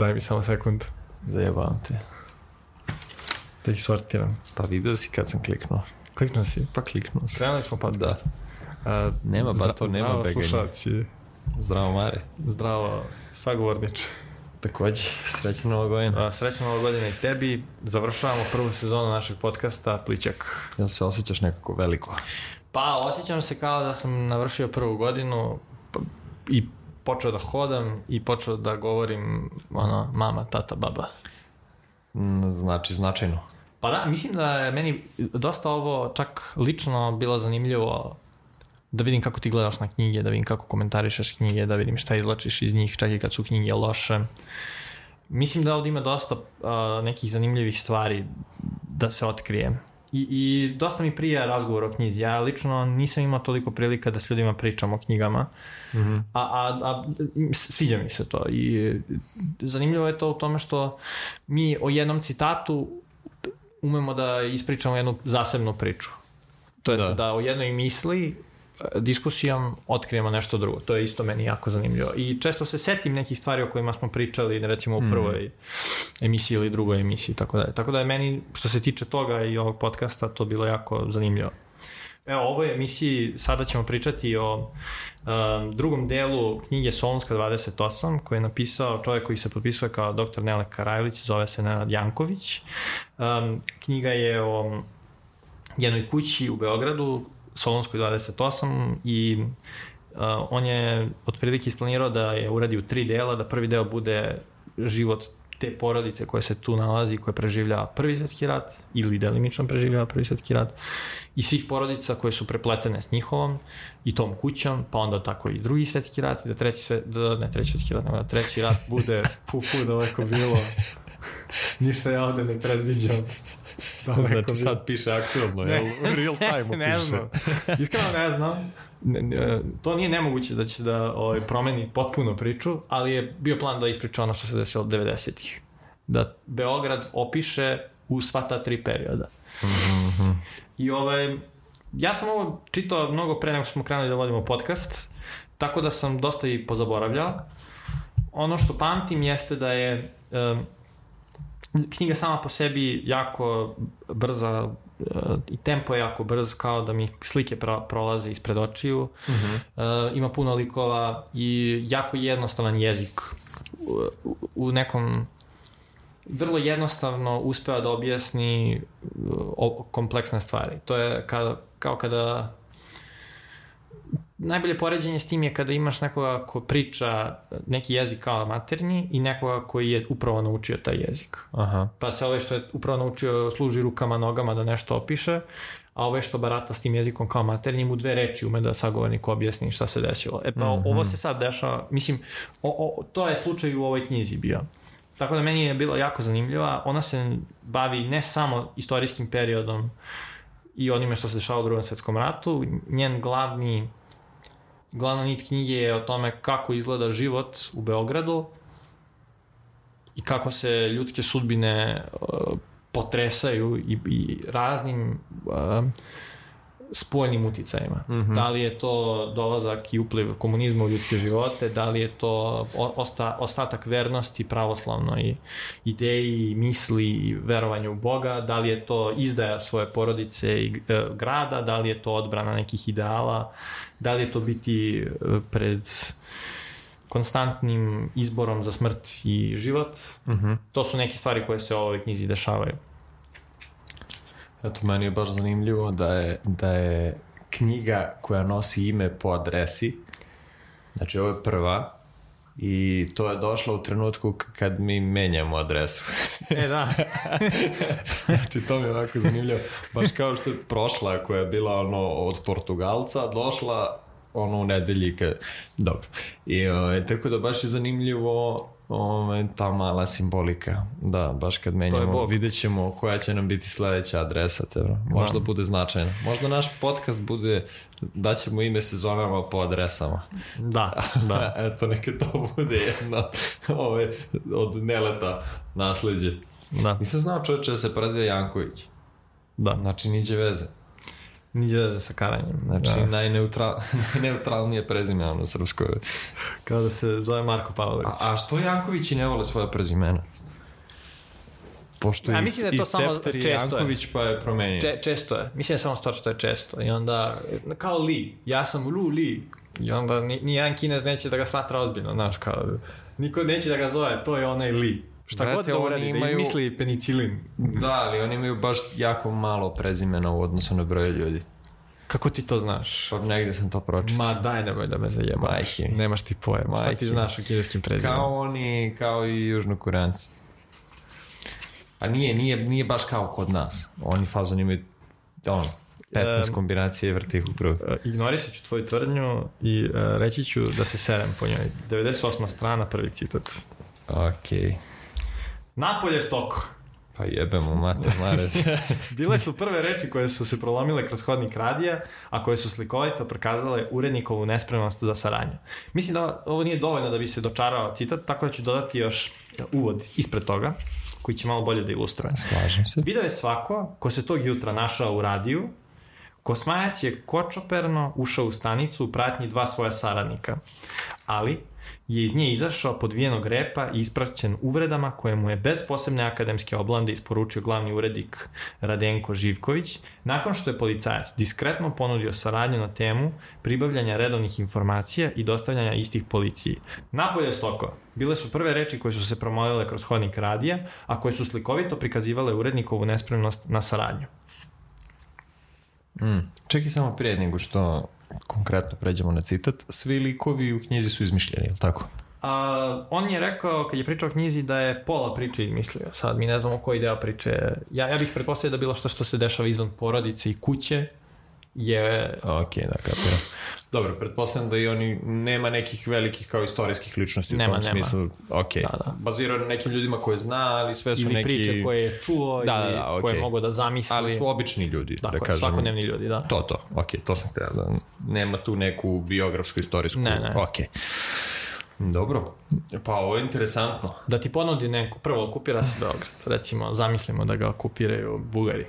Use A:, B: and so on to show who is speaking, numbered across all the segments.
A: Daj mi samo sekund
B: Zajebam te.
A: da ih sortiram.
B: Pa vidio si kad sam kliknuo.
A: Kliknuo si.
B: Pa kliknuo sam.
A: Krenuli smo podcast. Da.
B: Nema, ba to nema
A: zdravo,
B: beganja.
A: slušalci.
B: Zdravo Mare.
A: Zdravo, sagovorniče.
B: Takođe, srećna nova godina.
A: A, Srećna nova godina i tebi. Završavamo prvu sezonu našeg podcasta Pličak.
B: Jel se osjećaš nekako veliko?
A: Pa, osjećam se kao da sam navršio prvu godinu pa- i počeo da hodam i počeo da govorim ono, mama, tata, baba.
B: Mm, Znači, značajno.
A: Pa da, mislim da je meni dosta ovo čak lično bilo zanimljivo da vidim kako ti gledaš na knjige, da vidim kako komentarišeš knjige, da vidim šta izlačiš iz njih, čak i kad su knjige loše. Mislim da ovdje ima dosta uh, nekih zanimljivih stvari da se otkrije. I, I dosta mi prija razgovor o knjizi. Ja lično nisam imao toliko prilika da s ljudima pričam o knjigama. Mm -hmm. a, a, a sviđa mi se to. I zanimljivo je to u tome što mi o jednom citatu umemo da ispričamo jednu zasebnu priču. To jest da,
B: Da.
A: o jednoj misli diskusijom otkrijemo nešto drugo. To je isto meni jako zanimljivo. I često se setim nekih stvari o kojima smo pričali, recimo u prvoj emisiji ili drugoj emisiji, tako da, tako da je meni, što se tiče toga i ovog podcasta, to bilo jako zanimljivo. Evo, ovoj emisiji sada ćemo pričati o um, drugom delu knjige Solunska 28, koji je napisao čovjek koji se potpisuje kao dr. Nele Karajlić, zove se Nenad Janković. Um, knjiga je o jednoj kući u Beogradu, Solunskoj 28 i uh, on je otprilike isplanirao da je uradi u tri dela, da prvi deo bude život te porodice koje se tu nalazi, koje preživljava prvi svjetski rat ili delimično preživljava prvi svjetski rat i svih porodica koje su prepletene s njihovom i tom kućom, pa onda tako i drugi svjetski rat i da treći, sve, da, ne treći svjetski rat, nego da treći rat bude pu, pu daleko bilo. Ništa ja ovde ne predviđam. Daleko
B: Znači,
A: bilo.
B: sad piše aktualno, jel? U real time
A: ne
B: piše.
A: znam. Iskreno ne znam. Ne, ne, to nije nemoguće da će da ovaj, promeni potpuno priču, ali je bio plan da ispriča ono što se desilo od 90-ih. Da Beograd opiše u sva ta tri perioda. I ovaj, ja sam ovo čitao mnogo pre nego što smo krenuli da vodimo podcast, tako da sam dosta i pozaboravljao. Ono što pamtim jeste da je um, knjiga sama po sebi jako brza uh, i tempo je jako brz kao da mi slike pro, prolaze ispred očiju. Uh -huh. uh, ima puno likova i jako jednostavan jezik. U, u, nekom vrlo jednostavno uspeva da objasni o, kompleksne stvari. To je kao, kao kada najbolje poređenje s tim je kada imaš nekoga ko priča neki jezik kao maternji i nekoga koji je upravo naučio taj jezik.
B: Aha.
A: Pa se ovaj što je upravo naučio služi rukama, nogama da nešto opiše, a ovaj što barata s tim jezikom kao maternjim u dve reči ume da sagovornik objasni šta se desilo. E pa mm -hmm. ovo se sad dešava, mislim, o, o, to je slučaj u ovoj knjizi bio. Tako da meni je bilo jako zanimljiva. Ona se bavi ne samo istorijskim periodom i onime što se dešava u drugom svetskom ratu. Njen glavni glavna nit knjige je o tome kako izgleda život u Beogradu i kako se ljudske sudbine uh, potresaju i, i raznim spojenim uticajima. Mm -hmm. Da li je to dolazak i upliv komunizma u ljudske živote, da li je to osta, ostatak vernosti pravoslavnoj ideji, misli i verovanju u Boga, da li je to izdaja svoje porodice i e, grada, da li je to odbrana nekih ideala, da li je to biti e, pred konstantnim izborom za smrt i život. Mm -hmm. To su neke stvari koje se u ovoj knjizi dešavaju.
B: Eto, meni je baš zanimljivo da je, da je knjiga koja nosi ime po adresi, znači ovo je prva, i to je došlo u trenutku kad mi menjamo adresu.
A: E, da.
B: znači, to mi je ovako zanimljivo. Baš kao što je prošla koja je bila ono od Portugalca, došla ono u nedelji kad... Dobro. I o, tako da baš je zanimljivo Ove, ta mala simbolika. Da, baš kad menjamo, vidjet ćemo koja će nam biti sledeća adresa. Te, Možda da. bude značajna. Možda naš podcast bude, daćemo ime sezonama po adresama.
A: Da, da.
B: Eto, neka to bude jedna ove, od neleta nasledđe.
A: Da.
B: Nisam znao čovječe da se preziva Janković.
A: Da.
B: Znači, niđe veze.
A: Veze sa karanjem.
B: Znači,
A: Da.
B: najneutral, najneutralnije prezime ono srpsko.
A: Kao da se zove Marko Pavlović.
B: A, a što Jankovići ne vole svoje prezimena? Pošto
A: Ja
B: i-
A: mislim da je
B: i
A: to samo
B: Cepter i
A: često je.
B: Janković pa je promenio.
A: Če, često je. Mislim da je samo stvar što je često. I onda, kao Li. Ja sam Lu Li. I onda ni, ni jedan kinez neće da ga smatra ozbiljno, znaš, kao... Niko neće da ga zove, to je onaj Li. Šta
B: Brate,
A: god da uradi, da
B: imaju-
A: izmisli penicilin.
B: Da, ali oni imaju baš jako malo prezimena u odnosu na broj ljudi.
A: Kako ti to znaš?
B: Pa negde sam to pročitao.
A: Ma daj nemoj da me zajemaš.
B: Majke.
A: Nemaš ti pojma. Šta ti znaš o kineskim prezimenima?
B: Kao oni, kao i južnokoreanci. A nije, nije, nije baš kao kod nas. Oni fazon imaju, ono, 15
A: Em,
B: kombinacije vrtih u krug.
A: E, Ignorisat ću tvoju tvrdnju i e, reći ću da se serem po njoj. 98. strana, prvi citat.
B: Okej.
A: Napolje stoko.
B: Pa jebemo mater Marez.
A: Bile su prve reči koje su se prolomile kroz hodnik radija, a koje su slikovito prikazale urednikovu nespremnost za saradnju. Mislim da ovo nije dovoljno da bi se dočarao citat, tako da ću dodati još uvod ispred toga, koji će malo bolje da ilustruje.
B: Slažem se.
A: Video je svako ko se tog jutra našao u radiju, Kosmajac je kočoperno ušao u stanicu u pratnji dva svoja saradnika, ali je iz nje izašao podvijenog repa i ispraćen uvredama koje mu je bez posebne akademske oblande isporučio glavni urednik Radenko Živković, nakon što je policajac diskretno ponudio saradnju na temu pribavljanja redovnih informacija i dostavljanja istih policiji. Napolje stoko. Bile su prve reči koje su se promolile kroz hodnik radija, a koje su slikovito prikazivale urednikovu nespremnost na saradnju.
B: Mm. Čekaj samo prije nego što konkretno pređemo na citat. Svi likovi u knjizi su izmišljeni, je li tako?
A: A, on je rekao, kad je pričao o knjizi, da je pola priče izmislio. Sad mi ne znamo koji deo priče. Ja, ja bih pretpostavio da bilo što što se dešava izvan porodice i kuće je...
B: Ok, da, kapiram. Dobro, pretpostavljam da i oni nema nekih velikih kao istorijskih ličnosti
A: Nema,
B: u tom
A: nema.
B: smislu. Ok,
A: Da, da.
B: bazirao na nekim ljudima koje zna, ali sve su
A: Ili
B: neki...
A: priče koje je čuo
B: Da,
A: ili
B: da, da,
A: koje mogao da zamisli.
B: Ali su obični ljudi, da,
A: je,
B: kažem.
A: svakodnevni ljudi, da.
B: To, to, ok, to sam htio da nema tu neku biografsku, istorijsku...
A: Ne, ne.
B: Ok. Dobro, pa ovo je interesantno.
A: Da ti ponudi neku, prvo okupira se Beograd, recimo, zamislimo da ga okupiraju Bugari.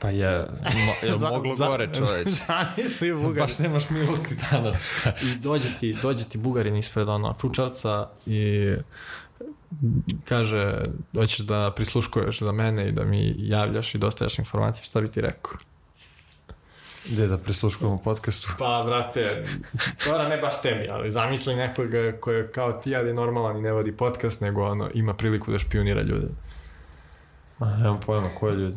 B: Pa je, mo, je moglo
A: za-
B: gore čoveč.
A: Zamisli Bugari.
B: Baš nemaš milosti danas.
A: I dođe ti, dođe ti Bugarin ispred ono čučavca i kaže, hoćeš da prisluškuješ za mene i da mi javljaš i dostavljaš informacije, šta bi ti rekao?
B: Gde da prisluškujemo podcastu?
A: Pa, brate, to ne baš tebi, ali zamisli nekoga koji je kao ti, ali normalan i ne vodi podcast, nego ono, ima priliku da špionira ljude.
B: Ma, nemam pojma, koje ljudi?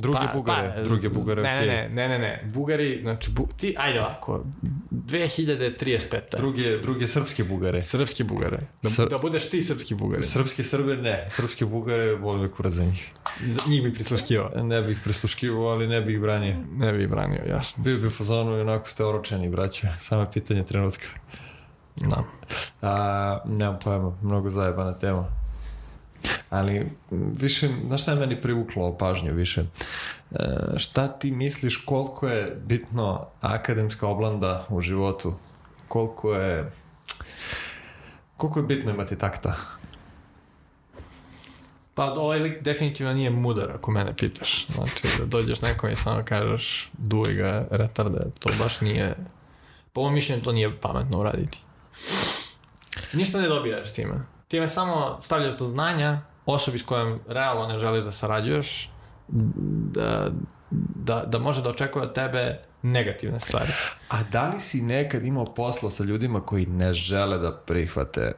B: Druge
A: Pa-
B: bugare,
A: pa,
B: druge bugare,
A: ne,
B: okej.
A: ne, ne, ne, ne, Bugari, znači, bu, ti, ajde ovako, 2035.
B: Druge, druge srpske bugare.
A: Srpski Bugare. Da,
B: Sr-
A: da budeš ti srpski Bugari.
B: Srpske Srbe ne, srpske bugare boli me kurac za njih.
A: Za njih bi prisluškivao.
B: Ne bih prisluškivao, ali ne bih ih branio.
A: Ne bi ih branio, jasno.
B: Bio bi u fazonu i onako ste oročeni, braćo. Samo je pitanje trenutka.
A: Da.
B: A, nemam pojma, mnogo zajebana tema. Ali, više, znaš šta je meni privuklo pažnju više? E, šta ti misliš koliko je bitno akademska oblanda u životu? Koliko je koliko je bitno imati takta?
A: Pa ovaj lik definitivno nije mudar ako mene pitaš. Znači da dođeš nekom i samo kažeš duj ga retarde, to baš nije po mom mišljenju to nije pametno uraditi. Ništa ne dobijaš time. Time samo stavljaš do znanja osobi s kojom realno ne želiš da sarađuješ da, da, da može da očekuje od tebe negativne stvari.
B: A da li si nekad imao posla sa ljudima koji ne žele da prihvate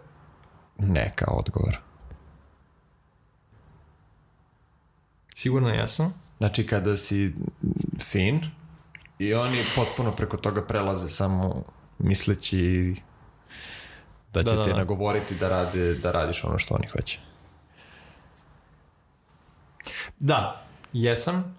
B: neka odgovor?
A: Sigurno jesam.
B: Znači kada si fin i oni potpuno preko toga prelaze samo misleći da će
A: Da, da,
B: te
A: da.
B: nagovoriti da, rade, da radiš ono što oni hoće.
A: Da, jesam.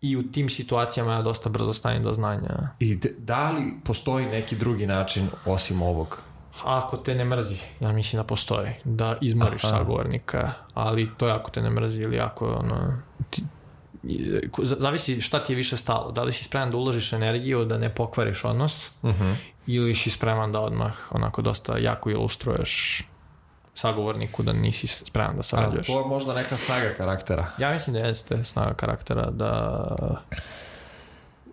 A: I u tim situacijama ja dosta brzo stanem do znanja.
B: I d- da li postoji neki drugi način osim ovog?
A: Ako te ne mrzi, ja mislim da postoji, da izmoriš
B: Aha.
A: sagovornika, ali to je ako te ne mrzi ili ako ono, ti, zavisi šta ti je više stalo. Da li si spreman da uložiš energiju da ne pokvariš odnos
B: Uh-huh.
A: ili si spreman da odmah onako dosta jako ilustruješ sagovorniku da nisi spreman da
B: A
A: sarađuješ.
B: to je možda neka snaga karaktera.
A: Ja mislim da jeste snaga karaktera da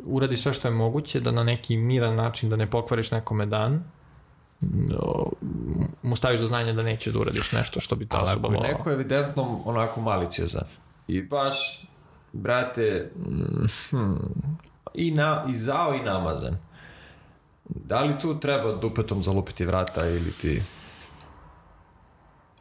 A: uradi sve što je moguće, da na neki miran način, da ne pokvariš nekome dan, mu staviš do znanja da nećeš da uradiš nešto što bi ta
B: Ali
A: osoba
B: ako je
A: volala.
B: neko evidentno onako maliciozan i baš, brate, mm, hmm, i, na, i zao i namazan, da li tu treba dupetom zalupiti vrata ili ti...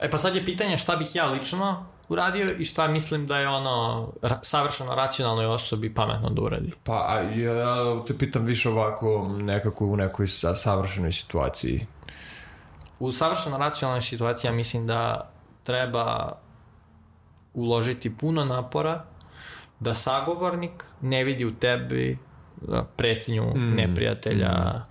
A: E pa sad je pitanje šta bih ja lično uradio i šta mislim da je ono ra- savršeno racionalnoj osobi pametno da uradi.
B: Pa, a ja te pitam više ovako nekako u nekoj sa, savršenoj situaciji.
A: U savršeno racionalnoj situaciji ja mislim da treba uložiti puno napora da sagovornik ne vidi u tebi a, pretnju
B: Mm.
A: neprijatelja.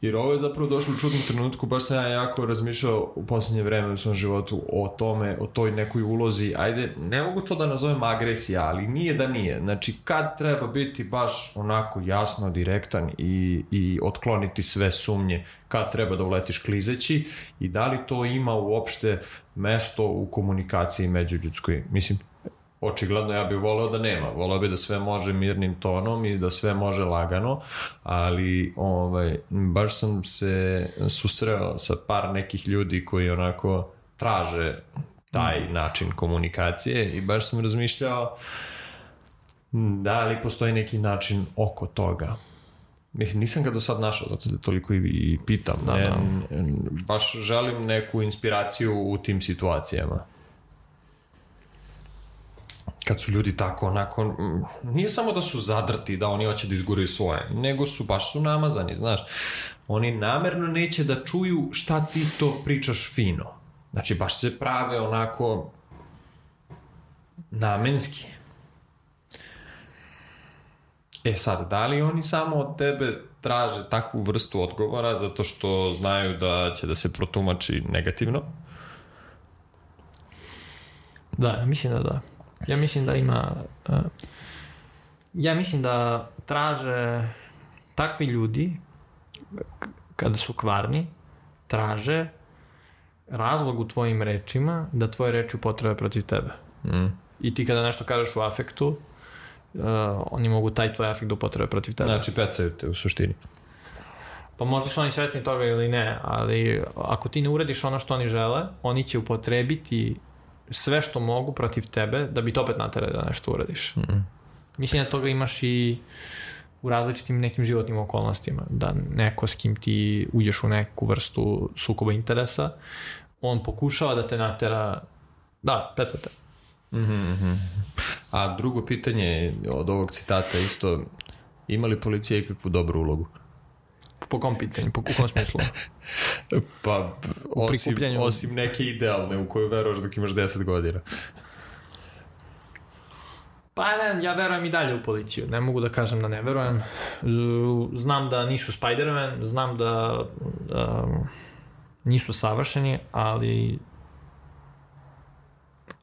B: Jer ovo je zapravo došlo u čudnom trenutku, baš sam ja jako razmišljao u posljednje vreme u svom životu o tome, o toj nekoj ulozi, ajde, ne mogu to da nazovem agresija, ali nije da nije. Znači, kad treba biti baš onako jasno, direktan i, i otkloniti sve sumnje, kad treba da uletiš klizeći i da li to ima uopšte mesto u komunikaciji međuljudskoj. Mislim, očigledno ja bih voleo da nema. Voleo bih da sve može mirnim tonom i da sve može lagano, ali ovaj, baš sam se susreo sa par nekih ljudi koji onako traže taj način komunikacije i baš sam razmišljao m, da li postoji neki način oko toga. Mislim, nisam ga do sad našao, zato da toliko i, pitam.
A: Da,
B: ne,
A: da.
B: n- baš želim neku inspiraciju u tim situacijama kad su ljudi tako onako, mm, nije samo da su zadrti, da oni hoće da izguraju svoje, nego su, baš su namazani, znaš. Oni namerno neće da čuju šta ti to pričaš fino. Znači, baš se prave onako namenski. E sad, da li oni samo od tebe traže takvu vrstu odgovora zato što znaju da će da se protumači negativno?
A: Da, mislim da da. Ja mislim da ima... uh, ja mislim da traže takvi ljudi kada su kvarni, traže razlog u tvojim rečima da tvoje reči upotrebe protiv tebe.
B: Mm.
A: I ti kada nešto kažeš u afektu, uh, oni mogu taj tvoj afekt da upotrebe protiv tebe.
B: Znači, pecaju te u suštini.
A: Pa možda su oni svesni toga ili ne, ali ako ti ne uradiš ono što oni žele, oni će upotrebiti sve što mogu protiv tebe da bi te opet naterali da nešto uradiš.
B: Mhm.
A: Mislim da toga imaš i u različitim nekim životnim okolnostima, da neko s kim ti uđeš u neku vrstu sukoba interesa, on pokušava da te natera da, pecate.
B: A drugo pitanje od ovog citata isto, ima li policija ikakvu dobru ulogu?
A: Po kom pitanju, po u kom smislu?
B: Pa, osim, osim neke idealne u koju veruješ dok imaš 10 godina.
A: Pa ne, ja verujem i dalje u policiju. Ne mogu da kažem da ne verujem. Znam da nisu Spider-Man, znam da um, nisu savršeni, ali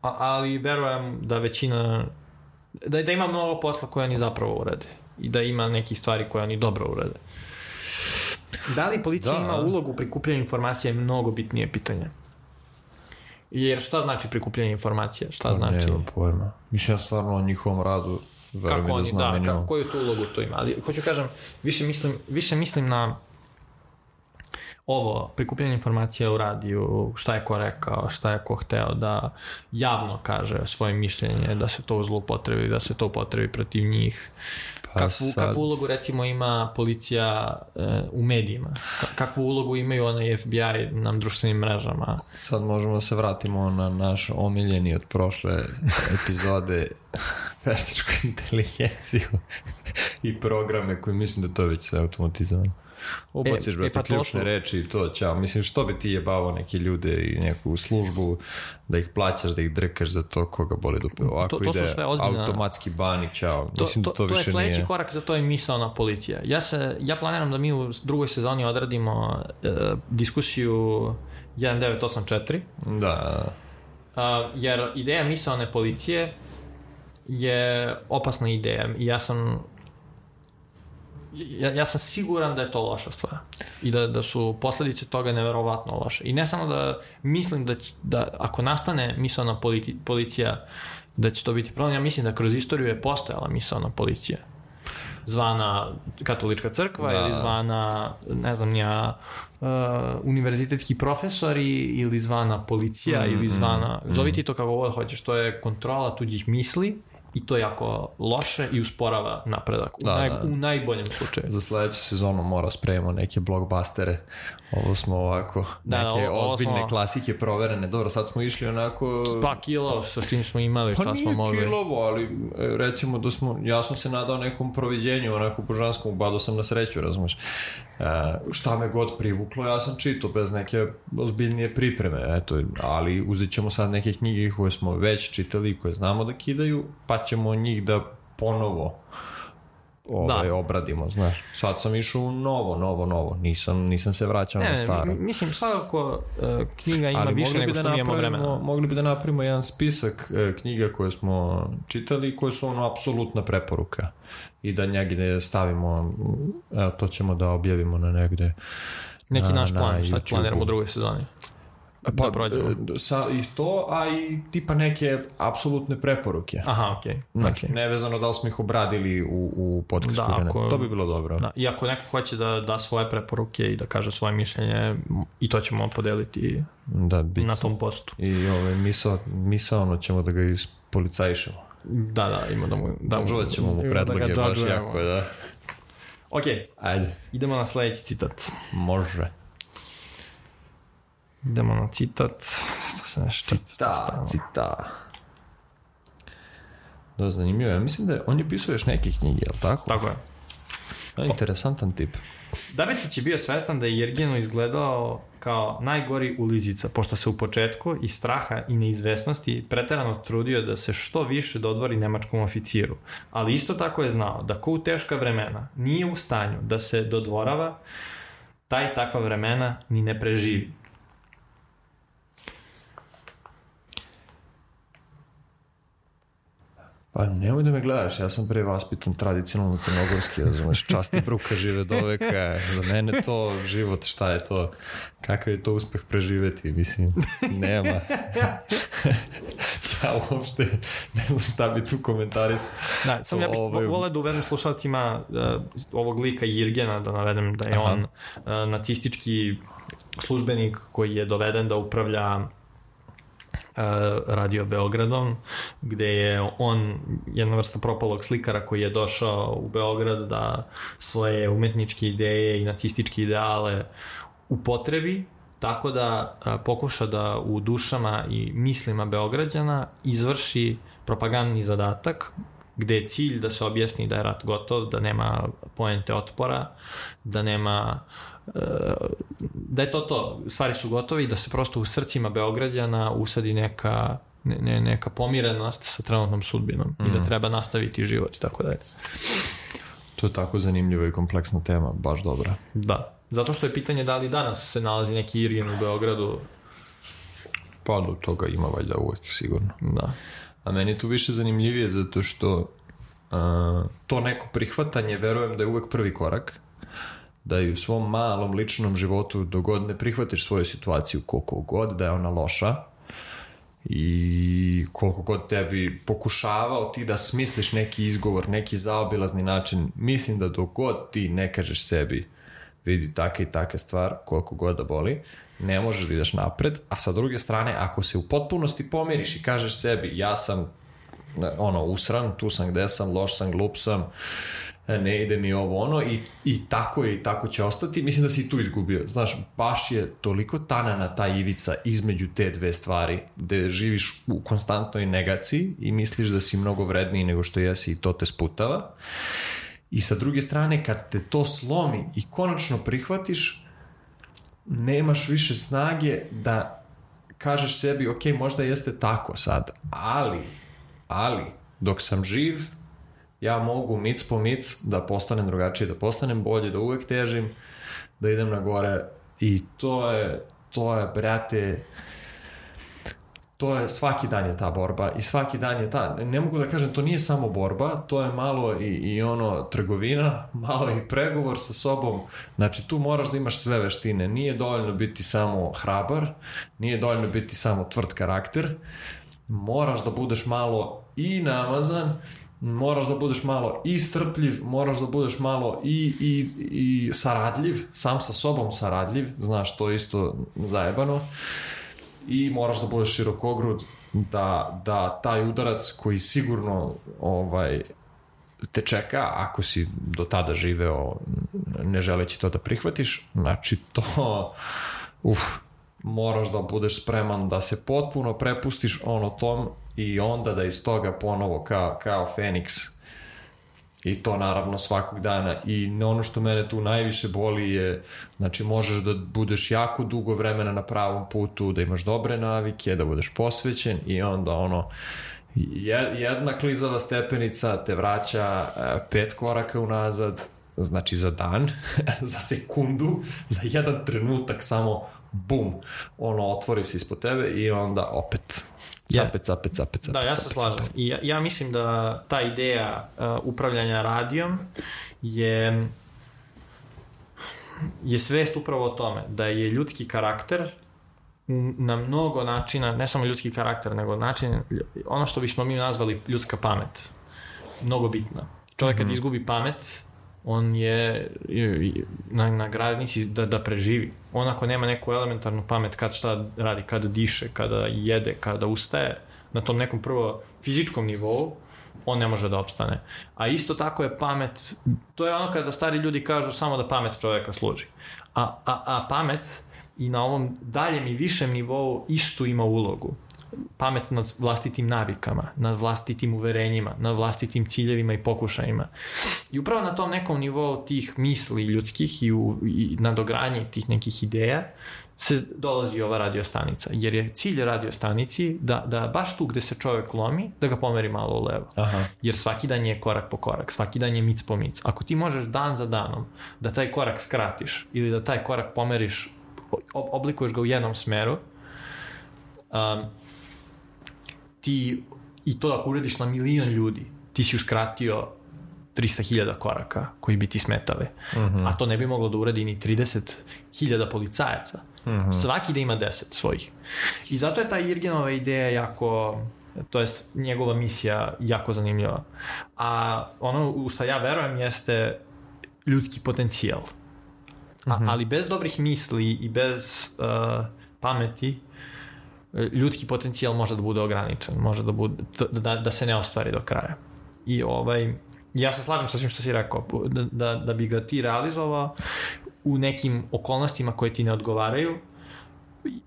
A: a, ali verujem da većina da, da ima mnogo posla koje oni zapravo urade i da ima nekih stvari koje oni dobro urade. Da li policija
B: Da.
A: ima ulogu u prikupljanju informacija je mnogo bitnije pitanje. Jer šta znači prikupljanje informacija? Šta znači?
B: Nemam pojma. Mislim, ja stvarno o njihovom radu verujem
A: kako
B: da
A: oni,
B: znam
A: da,
B: minimum.
A: kako, koju tu ulogu to ima. Ali hoću kažem, više mislim, više mislim na ovo, prikupljanje informacija u radiju, šta je ko rekao, šta je ko hteo da javno kaže svoje mišljenje, da se to zloupotrebi, da se to upotrebi protiv njih.
B: Pa
A: kakvu,
B: sad-
A: kakvu ulogu recimo ima policija e, u medijima? Ka- kakvu ulogu imaju onaj FBI na društvenim mrežama?
B: Sad možemo da se vratimo na naš omiljeni od prošle epizode veštačku inteligenciju i programe koji mislim da to je već sve automatizovano. Ubaciš,
A: E,
B: brate,
A: e, pa to
B: ključne reči i to, ćao. Mislim, što bi ti jebavo neke ljude i neku službu, da ih plaćaš, da ih drkaš za to koga boli dupe. Ovako
A: To- to
B: ide
A: sve ozbiljna-
B: automatski bani, ćao.
A: To,
B: Mislim
A: to,
B: da to,
A: to, je
B: više
A: sledeći
B: nije...
A: korak za to je misalna policija. Ja, se, ja planiram da mi u drugoj sezoni odradimo e, diskusiju 1984,
B: Da,
A: a, jer ideja misalne policije je opasna ideja i ja sam ja, ja sam siguran da je to loša stvar i da, da su posledice toga neverovatno loše. I ne samo da mislim da, će- da ako nastane misalna politi, policija da će to biti problem, ja mislim da kroz istoriju je postojala misalna policija. zvana katolička crkva
B: Da.
A: ili zvana, ne znam ja, uh, univerzitetski profesori ili zvana policija
B: Mm,
A: ili zvana, zovi ti to kako god hoćeš, to je kontrola tuđih misli i to je jako loše i usporava napredak u,
B: Da,
A: naj,
B: da.
A: u najboljem slučaju.
B: Za sledeću sezonu mora spremimo neke blockbustere. Ovo smo ovako,
A: Da,
B: neke
A: ovo- ovo
B: ozbiljne
A: smo-
B: klasike proverene. Dobro, sad smo išli onako...
A: Pa kilo sa čim smo imali, šta
B: Pa
A: smo
B: nije
A: mogli.
B: kilovo, ali e, recimo da smo, ja sam se nadao nekom proviđenju, onako božanskom, bado sam na sreću, razumeš. E, šta me god privuklo, ja sam čito bez neke ozbiljnije pripreme, eto, ali uzet ćemo sad neke knjige koje smo već čitali i koje znamo da kidaju, pa ćemo njih da ponovo ovaj,
A: Da.
B: obradimo, znaš. Sad sam išao u novo, novo, novo, nisam, nisam se vraćao
A: Ne,
B: na staro.
A: mislim, svakako uh, knjiga ima
B: Ali
A: više nego
B: bi
A: što
B: da
A: mi imamo vremena.
B: mogli bi da napravimo jedan spisak e, knjiga koje smo čitali i koje su ono apsolutna preporuka i da njegde stavimo evo to ćemo da objavimo na negde
A: Neki
B: na-
A: naš
B: na
A: plan, sad
B: YouTubeu.
A: planiramo u drugoj sezoni.
B: Pa,
A: prođemo.
B: e, sa, i to, a i tipa neke apsolutne preporuke.
A: Aha, okej.
B: Znači,
A: okej.
B: nevezano da li smo ih obradili u, u podcastu
A: Da,
B: ili ne.
A: ako-
B: To bi bilo dobro.
A: Da, I ako neko hoće da da svoje preporuke i da kaže svoje mišljenje, i to ćemo podeliti
B: Da, bit,
A: na tom postu.
B: I ovaj, misao, misaono ćemo da ga ispolicajšemo.
A: Da, da, ima da mu... Da,
B: Dodžovat ćemo mu
A: da
B: predloge,
A: ga
B: baš jako, da.
A: Ok,
B: Ajde,
A: idemo na sledeći citat.
B: može.
A: Idemo na citat. Nešto
B: Cita, cita. Da, zanimljivo. Ja mislim da je, on je pisao još neke knjige, jel tako?
A: Tako je.
B: Da, interesantan tip.
A: Dabetić je bio svestan da je Jerginu izgledao kao najgori ulizica, pošto se u početku iz straha i neizvesnosti preterano trudio da se što više dodvori nemačkom oficiru. Ali isto tako je znao da ko u teška vremena nije u stanju da se dodvorava, taj takva vremena ni ne preživi.
B: Pa nemoj da me gledaš, ja sam pre vaspitan tradicionalno crnogorski, razumeš, čast i bruka žive do veka, za mene to život, šta je to, kakav je to uspeh preživeti, mislim, nema. ja uopšte ne znam šta bi tu komentaris.
A: Da, sam ja bih
B: Ovaj-
A: volio da uvedem slušalcima uh, ovog lika Jirgena, da navedem da je
B: Aha.
A: on uh, nacistički službenik koji je doveden da upravlja radio Beogradom, gde je on jedna vrsta propalog slikara koji je došao u Beograd da svoje umetničke ideje i nacističke ideale upotrebi tako da a, pokuša da u dušama i mislima Beograđana izvrši propagandni zadatak gde je cilj da se objasni da je rat gotov, da nema poente otpora, da nema e, da je to to, stvari su gotove i da se prosto u srcima Beograđana usadi neka ne, ne, neka pomirenost sa trenutnom sudbinom mm. i da treba nastaviti život i tako dalje.
B: To je tako zanimljiva i kompleksna tema, baš dobra.
A: Da. Zato što je pitanje da li danas se nalazi neki Irgen u Beogradu.
B: Pa do toga ima valjda uvek, sigurno.
A: Da.
B: A meni je tu više zanimljivije zato što a, to neko prihvatanje, verujem da je uvek prvi korak, da i u svom malom ličnom životu dogod ne prihvatiš svoju situaciju koliko god da je ona loša i koliko god tebi pokušavao ti da smisliš neki izgovor, neki zaobilazni način, mislim da dok god ti ne kažeš sebi vidi taka i taka stvar, koliko god da boli, ne možeš da ideš napred, a sa druge strane, ako se u potpunosti pomiriš i kažeš sebi, ja sam ono, usran, tu sam gde sam, loš sam, glup sam, ne ide mi ovo ono i, i tako je i tako će ostati, mislim da si tu izgubio. Znaš, baš je toliko tanana ta ivica između te dve stvari, gde živiš u konstantnoj negaciji i misliš da si mnogo vredniji nego što jesi i to te sputava. I sa druge strane, kad te to slomi i konačno prihvatiš, nemaš više snage da kažeš sebi, ok, možda jeste tako sad, ali, ali, dok sam živ, ja mogu mic po mic da postanem drugačiji, da postanem bolji, da uvek težim, da idem na gore i to je, to je, brate, to je, svaki dan je ta borba i svaki dan je ta, ne mogu da kažem, to nije samo borba, to je malo i, i ono trgovina, malo i pregovor sa sobom, znači tu moraš da imaš sve veštine, nije dovoljno biti samo hrabar, nije dovoljno biti samo tvrd karakter, moraš da budeš malo i namazan moraš da budeš malo i strpljiv, moraš da budeš malo i, i, i saradljiv, sam sa sobom saradljiv, znaš, to je isto zajebano. I moraš da budeš širokogrud, da, da taj udarac koji sigurno ovaj, te čeka, ako si do tada živeo ne želeći to da prihvatiš, znači to, uf, moraš da budeš spreman da se potpuno prepustiš ono tom i onda da iz toga ponovo kao, kao Feniks. I to naravno svakog dana. I ono što mene tu najviše boli je znači možeš da budeš jako dugo vremena na pravom putu, da imaš dobre navike, da budeš posvećen i onda ono jedna klizava stepenica te vraća e, pet koraka unazad, znači za dan, za sekundu, za jedan trenutak samo bum, ono otvori se ispod tebe i onda opet Capet, capet, capet, capet.
A: Da, ja se slažem. I ja, ja mislim da ta ideja uh, upravljanja radijom je je svest upravo o tome da je ljudski karakter na mnogo načina, ne samo ljudski karakter, nego način, ono što bismo mi nazvali ljudska pamet, mnogo bitna. Čovjek kad mm -hmm. izgubi pamet, on je na, na gradnici da, da preživi. On ako nema neku elementarnu pamet kad šta radi, kad diše, kada jede, kada ustaje, na tom nekom prvo fizičkom nivou, on ne može da opstane. A isto tako je pamet, to je ono kada stari ljudi kažu samo da pamet čoveka služi. A, a, a pamet i na ovom daljem i višem nivou isto ima ulogu pamet nad vlastitim navikama, nad vlastitim uverenjima, nad vlastitim ciljevima i pokušajima. I upravo na tom nekom nivou tih misli ljudskih i, u, i nadogranje tih nekih ideja se dolazi ova radiostanica. Jer je cilj radiostanici da, da baš tu gde se čovek lomi, da ga pomeri malo u levo. Aha. Jer svaki dan je korak po korak, svaki dan je mic po mic. Ako ti možeš dan za danom da taj korak skratiš ili da taj korak pomeriš, oblikuješ ga u jednom smeru, um, ti, i to ako urediš na milion ljudi, ti si uskratio 300.000 koraka koji bi ti smetali. Mm -hmm. A to ne bi moglo da uradi ni 30.000 policajaca. Mm -hmm. Svaki da ima 10 svojih. I zato je ta Irgenova ideja jako to jest njegova misija jako zanimljiva. A ono u što ja verujem jeste ljudski potencijal. A, mm -hmm. ali bez dobrih misli i bez uh, pameti ljudski potencijal može da bude ograničen, može da, bude, da, da se ne ostvari do kraja. I ovaj, ja se slažem sa svim što si rekao, da, da, da bi ga ti realizovao u nekim okolnostima koje ti ne odgovaraju,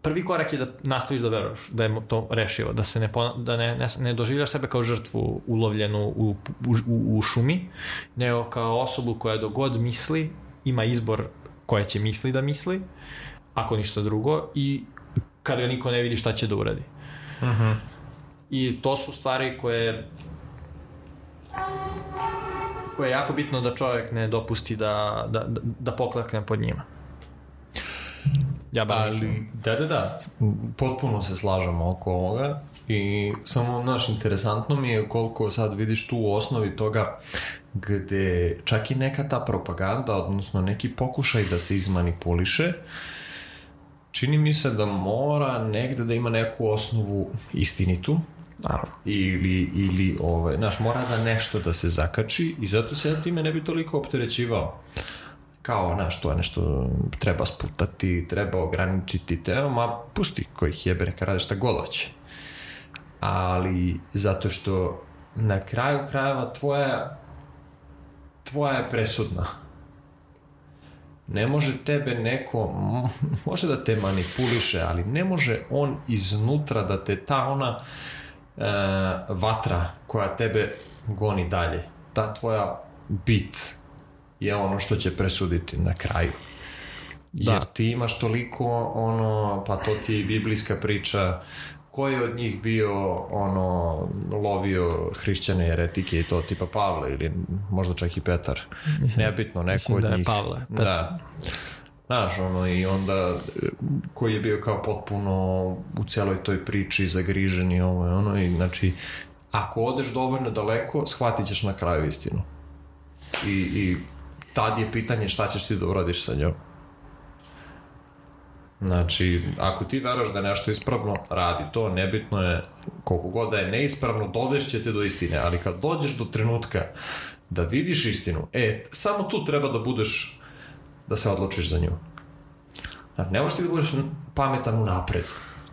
A: prvi korak je da nastaviš da veruješ da je to rešivo, da se ne, da ne, ne, ne doživljaš sebe kao žrtvu ulovljenu u, u, u šumi, nego kao osobu koja dogod misli, ima izbor koje će misli da misli, ako ništa drugo, i kad ga niko ne vidi šta će da uradi. Uh mhm. -huh. I to su stvari koje koje je jako bitno da čovjek ne dopusti da, da, da, poklakne pod njima.
B: Ja ba Ali, da, da, da, potpuno se slažemo oko ovoga i samo, naš interesantno mi je koliko sad vidiš tu u osnovi toga gde čak i neka ta propaganda, odnosno neki pokušaj da se izmanipuliše, uh, čini mi se da mora negde da ima neku osnovu istinitu, Naravno. ili, ili ovaj, znaš, mora za nešto da se zakači i zato se ja time ne bi toliko opterećivao kao, znaš, to je nešto treba sputati, treba ograničiti te, ma pusti kojih jebe, neka rade šta god hoće. Ali zato što na kraju krajeva tvoja tvoja je presudna ne može tebe neko, može da te manipuliše, ali ne može on iznutra da te ta ona e, vatra koja tebe goni dalje, ta tvoja bit je ono što će presuditi na kraju. Da. Jer ti imaš toliko ono, pa to ti je biblijska priča ko je od njih bio ono lovio hrišćane eretike i to tipa Pavle ili možda čak i Petar mislim, nebitno neko od
A: da
B: njih
A: Pavle
B: Pet... da Znaš, ono, i onda koji je bio kao potpuno u celoj toj priči zagrižen i ovo i ono, i znači, ako odeš dovoljno daleko, shvatit ćeš na kraju istinu. I, i tad je pitanje šta ćeš ti da uradiš sa njom. Znači, ako ti veraš da je nešto ispravno, radi to, nebitno je koliko god da je neispravno, dovešće te do istine, ali kad dođeš do trenutka da vidiš istinu, e, samo tu treba da budeš, da se odlučiš za nju. Znači, ne možeš ti da budeš pametan u napred.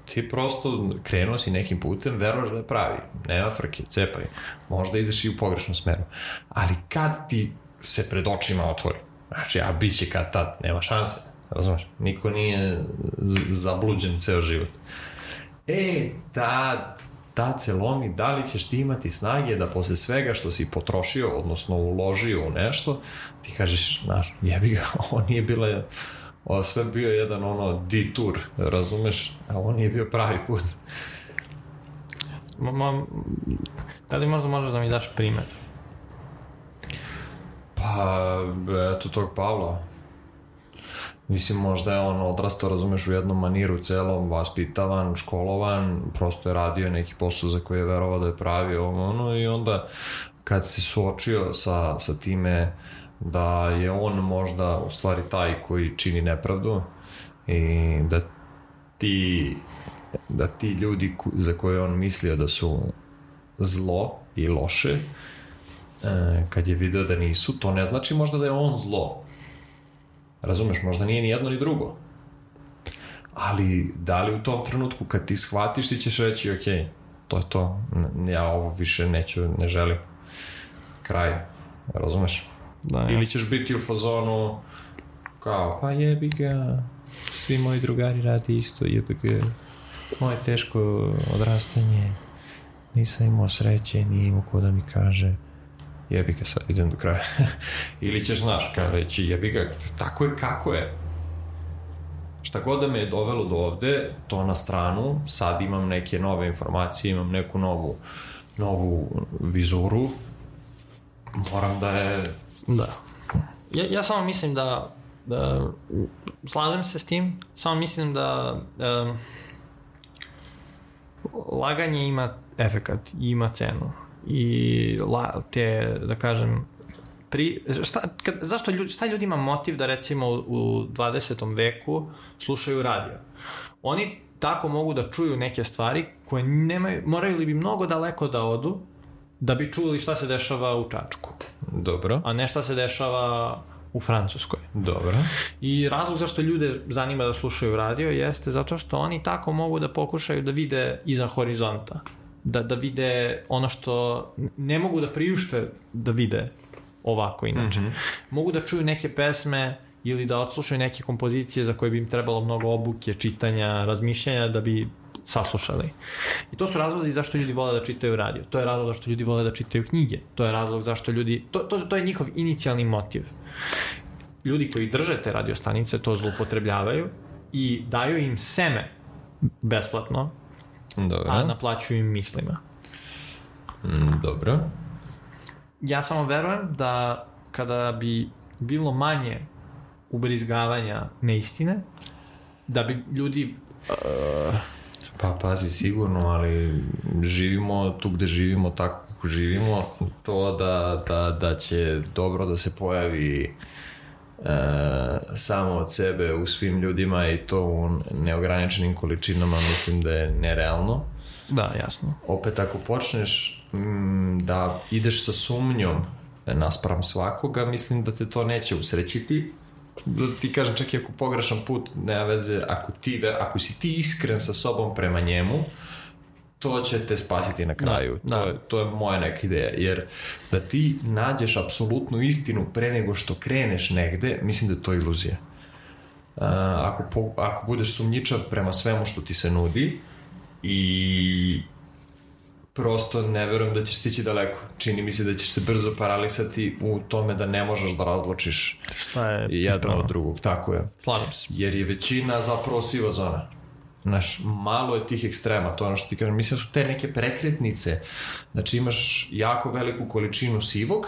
B: Ti prosto krenuo si nekim putem, veruješ da je pravi. Nema frke, cepaj. Možda ideš i u pogrešnom smeru. Ali kad ti se pred očima otvori, znači, a bit će kad tad, nema šanse. Razumeš? Niko nije zabluđen ceo život. E, tad, tad se lomi, da li ćeš ti imati snage da posle svega što si potrošio, odnosno uložio u nešto, ti kažeš, znaš, jebi ga, ovo nije bila ovo sve bio jedan ono detour, razumeš, a ovo nije bio pravi put.
A: Ma, da li možda možeš da mi daš primer?
B: Pa, eto tog Pavla. Mislim, možda je on odrastao, razumeš, u jednom maniru celom, vaspitavan, školovan, prosto je radio neki posao za koji je verovao da je pravi ono, i onda kad se suočio sa, sa time da je on možda u stvari taj koji čini nepravdu i da ti da ti ljudi za koje on mislio da su zlo i loše e, kad je video da nisu, to ne znači možda da je on zlo Razumeš, možda nije ni jedno ni drugo. Ali, da li u tom trenutku kad ti shvatiš ti ćeš reći, ok, to je to, ja ovo više neću, ne želim. Kraj. Razumeš? Da, ja. Ili ćeš biti u fazonu kao, pa jebi ga, svi moji drugari radi isto, jebi ga, moje teško odrastanje, nisam imao sreće, nije imao ko da mi kaže, jebi ga sad, idem do kraja. Ili ćeš, znaš, kao reći, jebi ga, tako je kako je. Šta god da me je dovelo do ovde, to na stranu, sad imam neke nove informacije, imam neku novu, novu vizuru, moram da je...
A: Da. Ja, ja samo mislim da, da slažem se s tim, samo mislim da um, laganje ima efekat i ima cenu i la, te, da kažem, pri, šta, kad, zašto ljudi, šta ljudima motiv da recimo u, u 20. veku slušaju radio? Oni tako mogu da čuju neke stvari koje nemaju, moraju li bi mnogo daleko da odu da bi čuli šta se dešava u Čačku.
B: Dobro.
A: A ne šta se dešava u Francuskoj.
B: Dobro.
A: I razlog zašto ljude zanima da slušaju radio jeste zato što oni tako mogu da pokušaju da vide iza horizonta da, da vide ono što ne mogu da priušte da vide ovako inače. Mm -hmm. Mogu da čuju neke pesme ili da odslušaju neke kompozicije za koje bi im trebalo mnogo obuke, čitanja, razmišljanja da bi saslušali. I to su razlozi zašto ljudi vole da čitaju radio. To je razlog zašto ljudi vole da čitaju knjige. To je razlog zašto ljudi... To, to, to je njihov inicijalni motiv. Ljudi koji drže te radio stanice to zloupotrebljavaju i daju im seme besplatno
B: Dobro.
A: a naplaćuju im mislima.
B: Mm, dobro.
A: Ja samo verujem da kada bi bilo manje ubrizgavanja neistine, da bi ljudi... Uh,
B: pa pazi, sigurno, ali živimo tu gde živimo tako kako živimo, to da, da, da će dobro da se pojavi e, samo od sebe u svim ljudima i to u neograničenim količinama mislim da je nerealno.
A: Da, jasno.
B: Opet ako počneš m, da ideš sa sumnjom naspram svakoga, mislim da te to neće usrećiti. Da ti kažem, čak i ako pogrešan put, nema veze, ako, ti, ako si ti iskren sa sobom prema njemu, to će te spasiti na kraju. Da, to, da. Je, to je moja neka ideja. Jer da ti nađeš apsolutnu istinu pre nego što kreneš negde, mislim da je to iluzija. Uh, ako, po, ako budeš sumnjičav prema svemu što ti se nudi i prosto ne verujem da ćeš stići daleko. Čini mi se da ćeš se brzo paralisati u tome da ne možeš da razločiš
A: Šta je
B: jedno ispravno. od drugog. Tako je.
A: Slažem se.
B: Jer je većina zapravo siva zona. Znaš, malo je tih ekstrema, to je ono što ti kažem. Mislim da su te neke prekretnice. Znači imaš jako veliku količinu sivog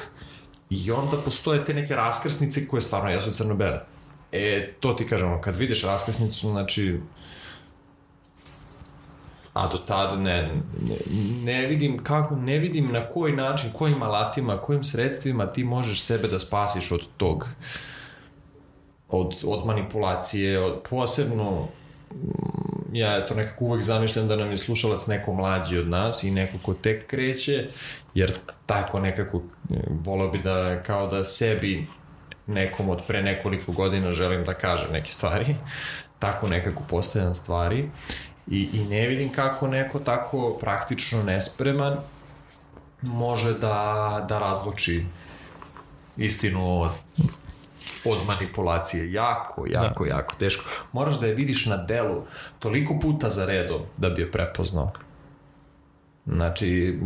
B: i onda postoje te neke raskrsnice koje stvarno jesu crno-bele. E, to ti kažemo, kad vidiš raskrsnicu, znači a do tada ne, ne, ne vidim kako, ne vidim na koji način, kojim alatima, kojim sredstvima ti možeš sebe da spasiš od tog od, od manipulacije, od, posebno ja to nekako uvek zamišljam da nam je slušalac neko mlađi od nas i neko ko tek kreće, jer tako nekako volao bi da kao da sebi nekom od pre nekoliko godina želim da kaže neke stvari, tako nekako postavljam stvari i, i ne vidim kako neko tako praktično nespreman može da, da razluči istinu od, od manipulacije. Jako, jako, da. jako teško. Moraš da je vidiš na delu toliko puta za redom da bi je prepoznao. Znači,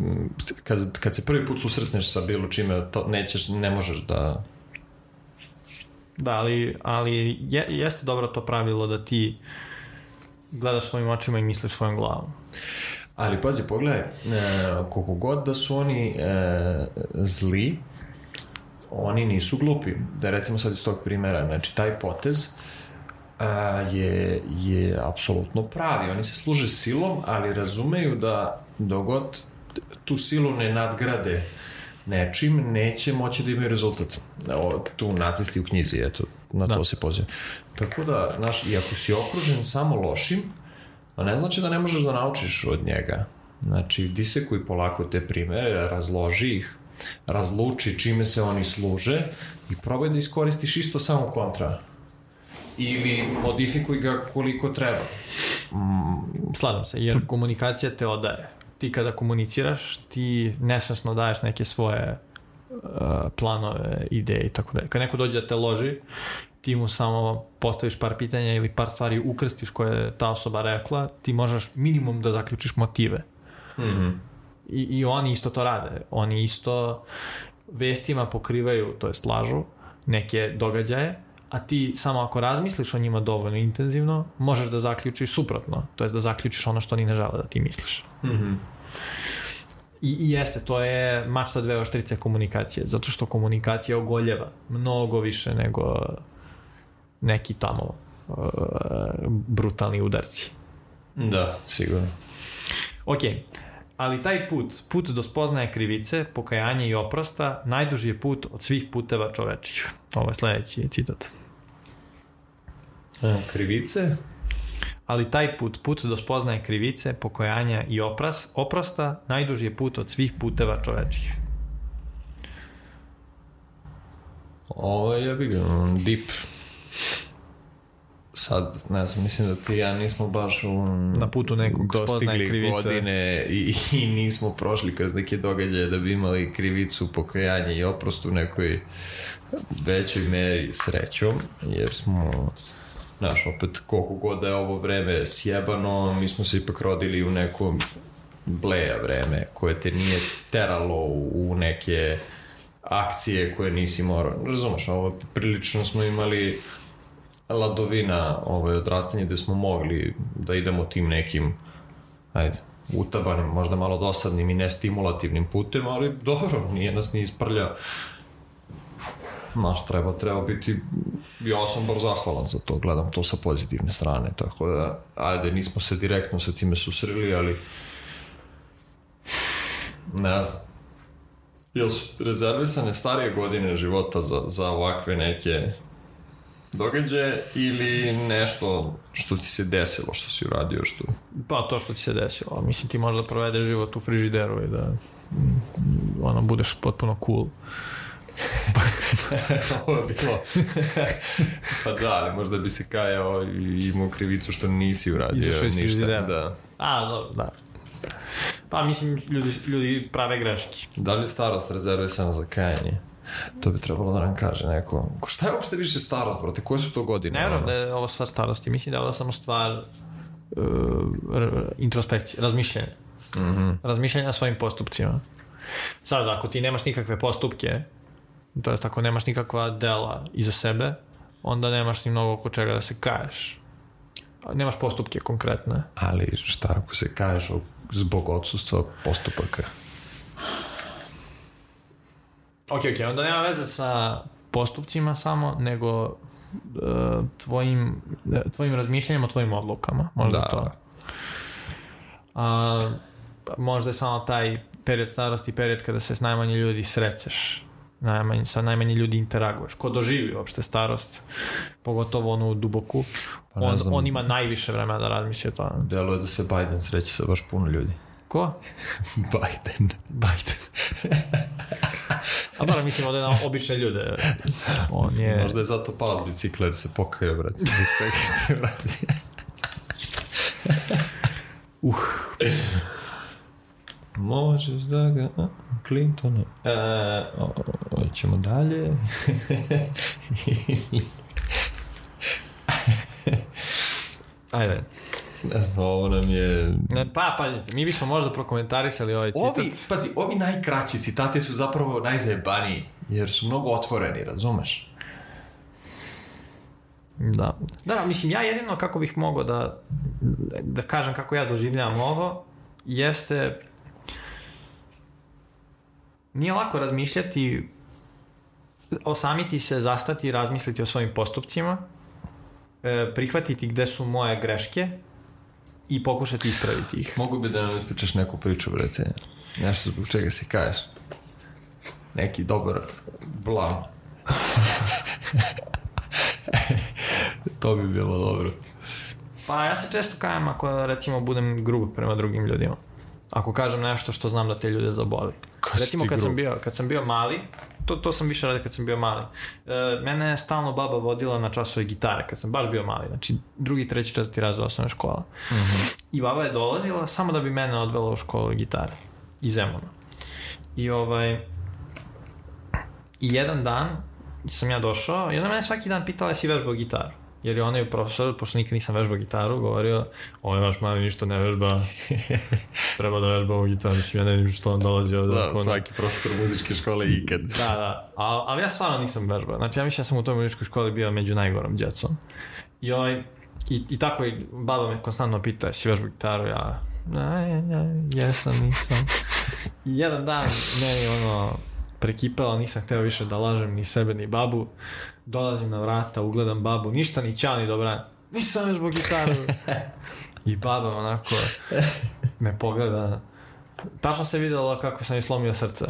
B: kad, kad se prvi put susretneš sa bilo čime, to nećeš, ne možeš da...
A: Da, ali, ali je, jeste dobro to pravilo da ti gledaš svojim očima i misliš svojom glavom.
B: Ali pazi, pogledaj, e, koliko god da su oni e, zli, oni nisu glupi. Da recimo sad iz tog primera, znači taj potez a, je, je apsolutno pravi. Oni se služe silom, ali razumeju da dogod tu silu ne nadgrade nečim, neće moći da imaju rezultat. O, tu nacisti u knjizi, eto, na da. to se poziva. Tako da, znaš, i ako si okružen samo lošim, a ne znači da ne možeš da naučiš od njega. Znači, disekuj polako te primere, razloži ih, razluči čime se oni služe i probaj da iskoristiš isto samo kontra ili modifikuj ga koliko treba.
A: Mm, slažem se, jer komunikacija te odaje. Ti kada komuniciraš, ti nesvesno daješ neke svoje uh, planove, ideje i tako dalje. Kad neko dođe da te loži, ti mu samo postaviš par pitanja ili par stvari ukrstiš koje je ta osoba rekla, ti možeš minimum da zaključiš motive. Mm -hmm. I, I oni isto to rade. Oni isto vestima pokrivaju, to jest lažu, neke događaje, a ti samo ako razmisliš o njima dovoljno intenzivno, možeš da zaključiš suprotno, to jest da zaključiš ono što oni ne žele da ti misliš. Mm -hmm. I, I jeste, to je mač sa dve oštrice komunikacije, zato što komunikacija ogoljeva mnogo više nego neki tamo uh, brutalni udarci.
B: Da, sigurno.
A: Ok, ali taj put, put do spoznaje krivice, pokajanja i oprosta, najduži je put od svih puteva čovečih. Ovo je sledeći citat.
B: E, krivice?
A: Ali taj put, put do spoznaje krivice, pokajanja i opras, oprosta, najduži je put od svih puteva čovečih.
B: Ovo je, bih deep sad, ne znam, mislim da ti ja nismo baš u,
A: na putu nekog
B: dostigli krivice. godine i, i nismo prošli kroz neke događaje da bi imali krivicu, pokajanje i oprost u nekoj većoj meri srećom, jer smo znaš, opet koliko god da je ovo vreme sjebano, mi smo se ipak rodili u nekom bleja vreme koje te nije teralo u neke akcije koje nisi morao. Razumeš, ovo prilično smo imali ladovina ovaj, odrastanje gde smo mogli da idemo tim nekim ajde, utabanim, možda malo dosadnim i nestimulativnim putem, ali dobro, nije nas ni isprljao. Znaš, treba, treba biti, ja sam bar zahvalan za to, gledam to sa pozitivne strane, tako da, ajde, nismo se direktno sa time susreli, ali ne znam, jel su rezervisane starije godine života za, za ovakve neke događaje ili nešto što ti se desilo, što si uradio, što...
A: Pa to što ti se desilo. Mislim ti možda provedeš život u frižideru i da mm, ono, budeš potpuno cool.
B: Ovo je bilo. pa da, ali možda bi se kajao i imao krivicu što nisi uradio Izašao ništa. Frižidera. Da.
A: A, da, da. Pa mislim, ljudi, ljudi prave greške.
B: Da li starost rezervisana za kajanje? To bi trebalo da nam kaže neko. Ko šta je uopšte više starost, brate? Koje su to godine?
A: Ne vjerujem da je ovo stvar starosti. Mislim da je ovo samo stvar uh, introspekcije, razmišljanja. Mm -hmm. Razmišljanja svojim postupcima. Sad, ako ti nemaš nikakve postupke, to jest ako nemaš nikakva dela iza sebe, onda nemaš ni mnogo oko čega da se kaješ. Nemaš postupke konkretne.
B: Ali šta ako se kaješ zbog odsustva postupaka?
A: Ok, ok, onda nema veze sa postupcima samo, nego uh, tvojim, tvojim razmišljanjem o tvojim odlukama. Možda da. to. A, možda je samo taj period starosti, period kada se s najmanje ljudi srećeš. najmanje, sa najmanje ljudi interaguješ. Ko doživi uopšte starost, pogotovo onu duboku,
B: Pa
A: on,
B: znam.
A: on ima najviše vremena da razmisli o tome.
B: Deluje da se Biden sreće sa baš puno ljudi.
A: Ko?
B: Biden.
A: Biden. A dobro, mislim ovdje na obične ljude. On je...
B: Možda je zato pao s bicikla jer se pokajao, brate. Svega što je uradio. uh. Možeš da ga... a, Clintona. E, o, o, ćemo dalje.
A: Ajde.
B: Ovo nam je...
A: Ne, Pa, pa, mi bismo možda prokomentarisali ovaj citat.
B: Ovi, pazi, ovi najkraći citati su zapravo najzajebaniji, jer su mnogo otvoreni, razumeš?
A: Da. Da, da, mislim, ja jedino kako bih mogao da, da kažem kako ja doživljavam ovo, jeste nije lako razmišljati osamiti se, zastati i razmisliti o svojim postupcima, e, prihvatiti gde su moje greške i pokušati ispraviti ih.
B: Mogu bi da nam ispričaš neku priču, brate. Nešto zbog čega si kažeš. Neki dobar blam. to bi bilo dobro.
A: Pa ja se često kajem ako recimo budem grub prema drugim ljudima. Ako kažem nešto što znam da te ljude zaboli.
B: Kad si
A: recimo kad
B: grub?
A: sam bio, kad sam bio mali, to, to sam više radio kad sam bio mali. E, mene je stalno baba vodila na časove gitare kad sam baš bio mali. Znači drugi, treći, četvrti razred osnovne škola. I baba je dolazila samo da bi mene odvela u školu gitare. Iz Zemuna. I ovaj... I jedan dan sam ja došao i ona mene svaki dan pitala jesi vežbao gitaru. Jer je onaj profesor, pošto nikad nisam vežbao gitaru, govorio, ovaj vaš mali ništa ne vežba, treba da vežba ovu gitaru, mislim, ja ne vidim što on dolazi ovde.
B: Da,
A: ako ne-
B: svaki profesor muzičke škole ikad.
A: Da, da, ali, ali ja stvarno nisam vežbao. Znači, ja mislim da sam u toj muzičkoj školi bio među najgorom djecom. I, ovaj, i, i tako i baba me konstantno pita, jesi vežbao gitaru? Ja, ne, ne, jesam, nisam. I jedan dan meni ono prekipelo, nisam hteo više da lažem ni sebe ni babu. Dolazim na vrata, ugledam babu, ništa ni ćao ni dobra. Nisam vežbao gitaru. I baba onako me pogleda. Tačno se vidjelo kako sam joj slomio srce.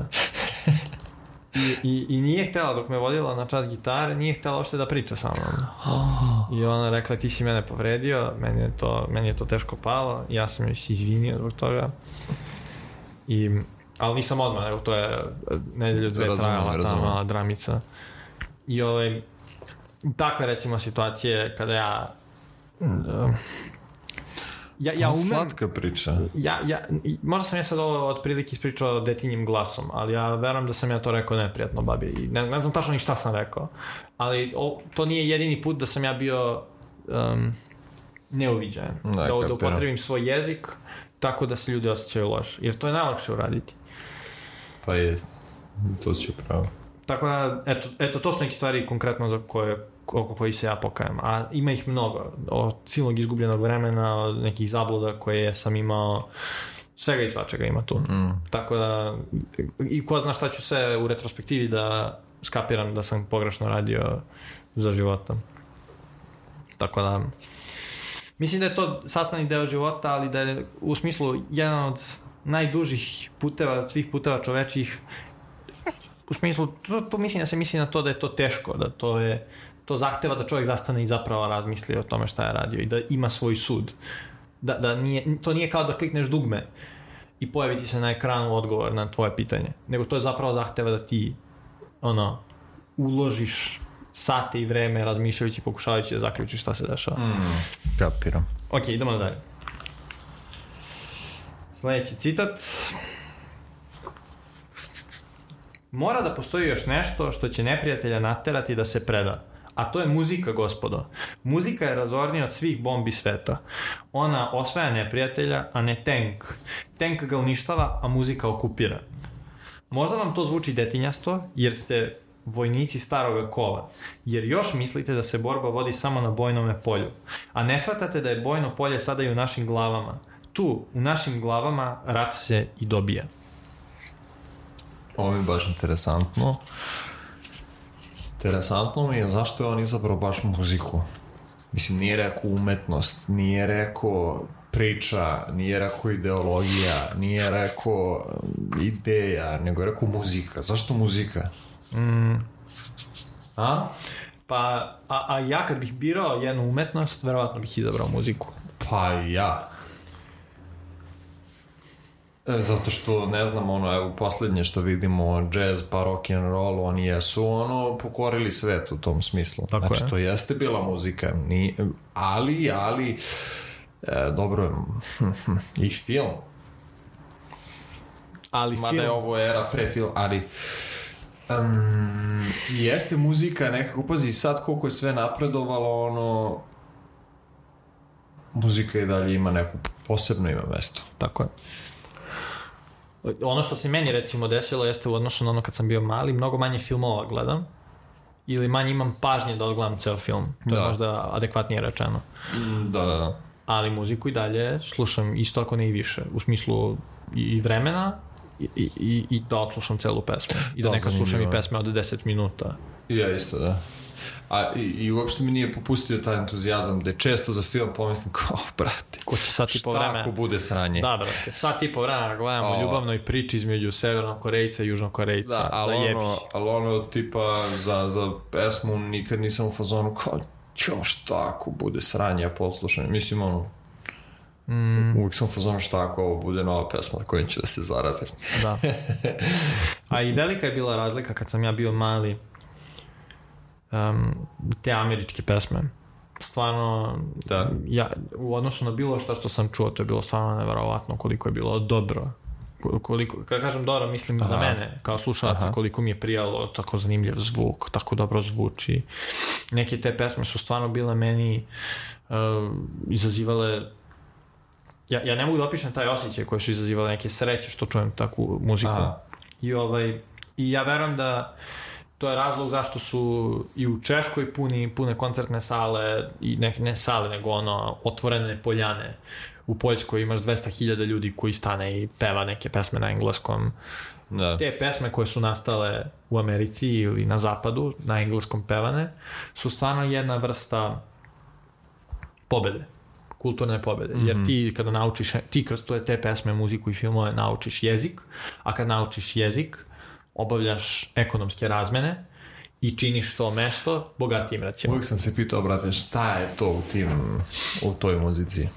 A: I, i, I nije htjela dok me vodila na čas gitare, nije htjela uopšte da priča sa mnom. I ona rekla ti si mene povredio, meni je to, meni je to teško palo, ja sam joj se izvinio zbog toga. I, ali nisam odmah, nego to je nedelju dve
B: Razumem,
A: trajala ta
B: razumem.
A: mala dramica. I ovaj, takve recimo situacije kada ja uh, ja, ja umem,
B: Slatka priča.
A: ja, ja, možda sam ja sad ovo otprilike ispričao detinjim glasom, ali ja verujem da sam ja to rekao neprijatno babi. I ne, ne znam tačno ni šta sam rekao. Ali o, to nije jedini put da sam ja bio um, neuviđajan.
B: Da,
A: Da, da, upotrebim svoj jezik tako da se ljudi osjećaju loš. Jer to je najlakše uraditi.
B: Pa jest. To si upravo.
A: Tako da, eto, eto, to su neke stvari konkretno za koje, oko koji se ja pokajem. A ima ih mnogo. Od silnog izgubljenog vremena, od nekih zabluda koje sam imao, svega i svačega ima tu.
B: Mm.
A: Tako da, i ko zna šta ću sve u retrospektivi da skapiram da sam pogrešno radio za života. Tako da, mislim da je to sastavni deo života, ali da je u smislu jedan od najdužih puteva, svih puteva čovečih, u smislu, to, to mislim da se misli na to da je to teško, da to je to zahteva da čovjek zastane i zapravo razmisli o tome šta je radio i da ima svoj sud. Da, da nije, to nije kao da klikneš dugme i pojavi ti se na ekranu odgovor na tvoje pitanje, nego to je zapravo zahteva da ti ono, uložiš sate i vreme razmišljajući i pokušavajući da zaključiš šta se dešava.
B: Mm. Kapiram.
A: Ok, idemo dalje. Sljedeći citat. Mora da postoji još nešto što će neprijatelja naterati da se preda. A to je muzika, gospodo. Muzika je razornija od svih bombi sveta. Ona osvaja neprijatelja, a ne tank. Tank ga uništava, a muzika okupira. Možda vam to zvuči detinjasto, jer ste vojnici staroga kova, jer još mislite da se borba vodi samo na bojnome polju, a ne shvatate da je bojno polje sada i u našim glavama. Tu, u našim glavama, rat se i dobija.
B: Ovo je baš interesantno. Interesantno mi je zašto je on izabrao baš muziku. Mislim, nije rekao umetnost, nije rekao priča, nije rekao ideologija, nije rekao um, ideja, nego je rekao muzika. Zašto muzika?
A: Mm,
B: A?
A: pa, a, a ja kad bih birao jednu umetnost, verovatno bih izabrao muziku.
B: Pa ja. E, Zato što, ne znam, ono, evo, poslednje što vidimo, jazz pa rock and roll, oni jesu, ono, pokorili svet u tom smislu.
A: Tako
B: znači,
A: je.
B: to jeste bila muzika, ni, ali, ali, e, dobro, i film,
A: Ali
B: mada
A: film...
B: je ovo era pre film, ali um, jeste muzika nekako, pazi, sad koliko je sve napredovalo, ono, muzika i dalje ima neku posebno ima mesto.
A: Tako je. Ono što se meni recimo desilo jeste u odnosu na ono kad sam bio mali, mnogo manje filmova gledam ili manje imam pažnje da odgledam ceo film. To
B: Da.
A: je možda adekvatnije rečeno.
B: Da, da, da.
A: Ali muziku i dalje slušam isto ako ne i više. U smislu i vremena i, i, i- da odslušam celu pesmu. I da,
B: Da,
A: neka slušam i pesme od 10 minuta.
B: I ja isto, da. A, i, I uopšte mi nije popustio taj entuzijazam da je često za film pomislim kao, "Oh, brate,
A: Ko će sat i po
B: šta
A: vremena...
B: ako bude sranje?
A: Da, brate, sat i po vremena gledamo
B: O.
A: ljubavnoj priči između severnog Korejca i južnog Korejca.
B: Da, ali ono, ali ono tipa za, za pesmu nikad nisam u fazonu kao Ćo, šta ako bude sranje, ja poslušam. Mislim, ono, mm. uvijek sam u fazonu šta ako ovo bude nova pesma na kojom ću da se zarazim.
A: Da. A i velika je bila razlika kad sam ja bio mali um, te američke pesme. Stvarno,
B: Da.
A: ja, u odnosu na bilo šta što sam čuo, to je bilo stvarno neverovatno koliko je bilo dobro. Ko- Koliko, kad kažem dobro, mislim za
B: Aha.
A: mene, kao slušalca,
B: Aha.
A: koliko mi je prijalo, tako zanimljiv zvuk, tako dobro zvuči. Neke te pesme su stvarno bile meni uh, izazivale ja, ja ne mogu da opišem taj osjećaj koje su izazivale neke sreće što čujem takvu muziku.
B: Aha.
A: I, ovaj, I ja verujem da to je razlog zašto su i u Češkoj puni, pune koncertne sale i ne, ne sale, nego ono otvorene poljane. U Poljskoj imaš 200.000 ljudi koji stane i peva neke pesme na engleskom.
B: Da.
A: Te pesme koje su nastale u Americi ili na zapadu, na engleskom pevane, su stvarno jedna vrsta pobede kulturne pobede, jer ti kada naučiš, ti kroz to te pesme, muziku i filmove naučiš jezik, a kad naučiš jezik, obavljaš ekonomske razmene i činiš to mesto bogatijim recimo.
B: Uvijek sam se pitao, brate, šta je to u tim, u toj muzici?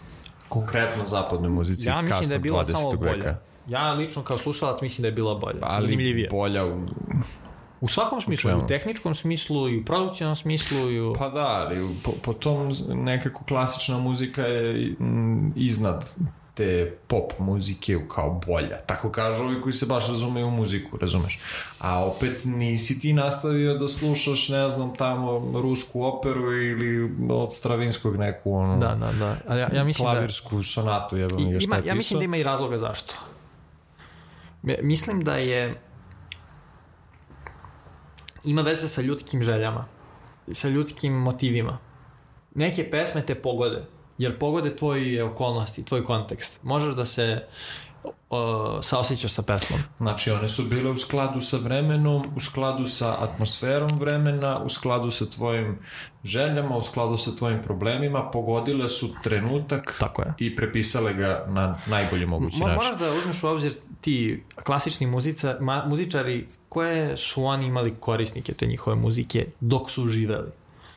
B: Konkretno zapadnoj muzici
A: Ja mislim da je bila
B: 20.
A: samo bolja.
B: veka.
A: Ja lično kao slušalac mislim da je bila bolja,
B: Ali
A: zanimljivija.
B: bolja u...
A: U svakom smislu,
B: čemu?
A: u tehničkom smislu, i u produkcijnom smislu, i u...
B: Pa da, ali po, po tom nekako klasična muzika je iznad te pop muzike kao bolja. Tako kažu ovi koji se baš razumeju u muziku, razumeš? A opet nisi ti nastavio da slušaš, ne znam, tamo rusku operu ili od Stravinskog neku ono,
A: Da, da, da. Ali ja, ja mislim da...
B: klavirsku sonatu, jebam ga šta
A: ima, ja mislim da ima i razloga zašto. Mislim da je ima veze sa ljudskim željama, sa ljudskim motivima. Neke pesme te pogode, jer pogode tvoje okolnosti, tvoj kontekst. Možeš da se o, saosjećaš sa pesmom.
B: Znači, one su bile u skladu sa vremenom, u skladu sa atmosferom vremena, u skladu sa tvojim željama, u skladu sa tvojim problemima, pogodile su trenutak
A: Tako je.
B: i prepisale ga na najbolji mogući
A: Mo,
B: način.
A: moraš da uzmeš u obzir ti klasični muzica, ma, muzičari koje su oni imali korisnike te njihove muzike dok su živeli.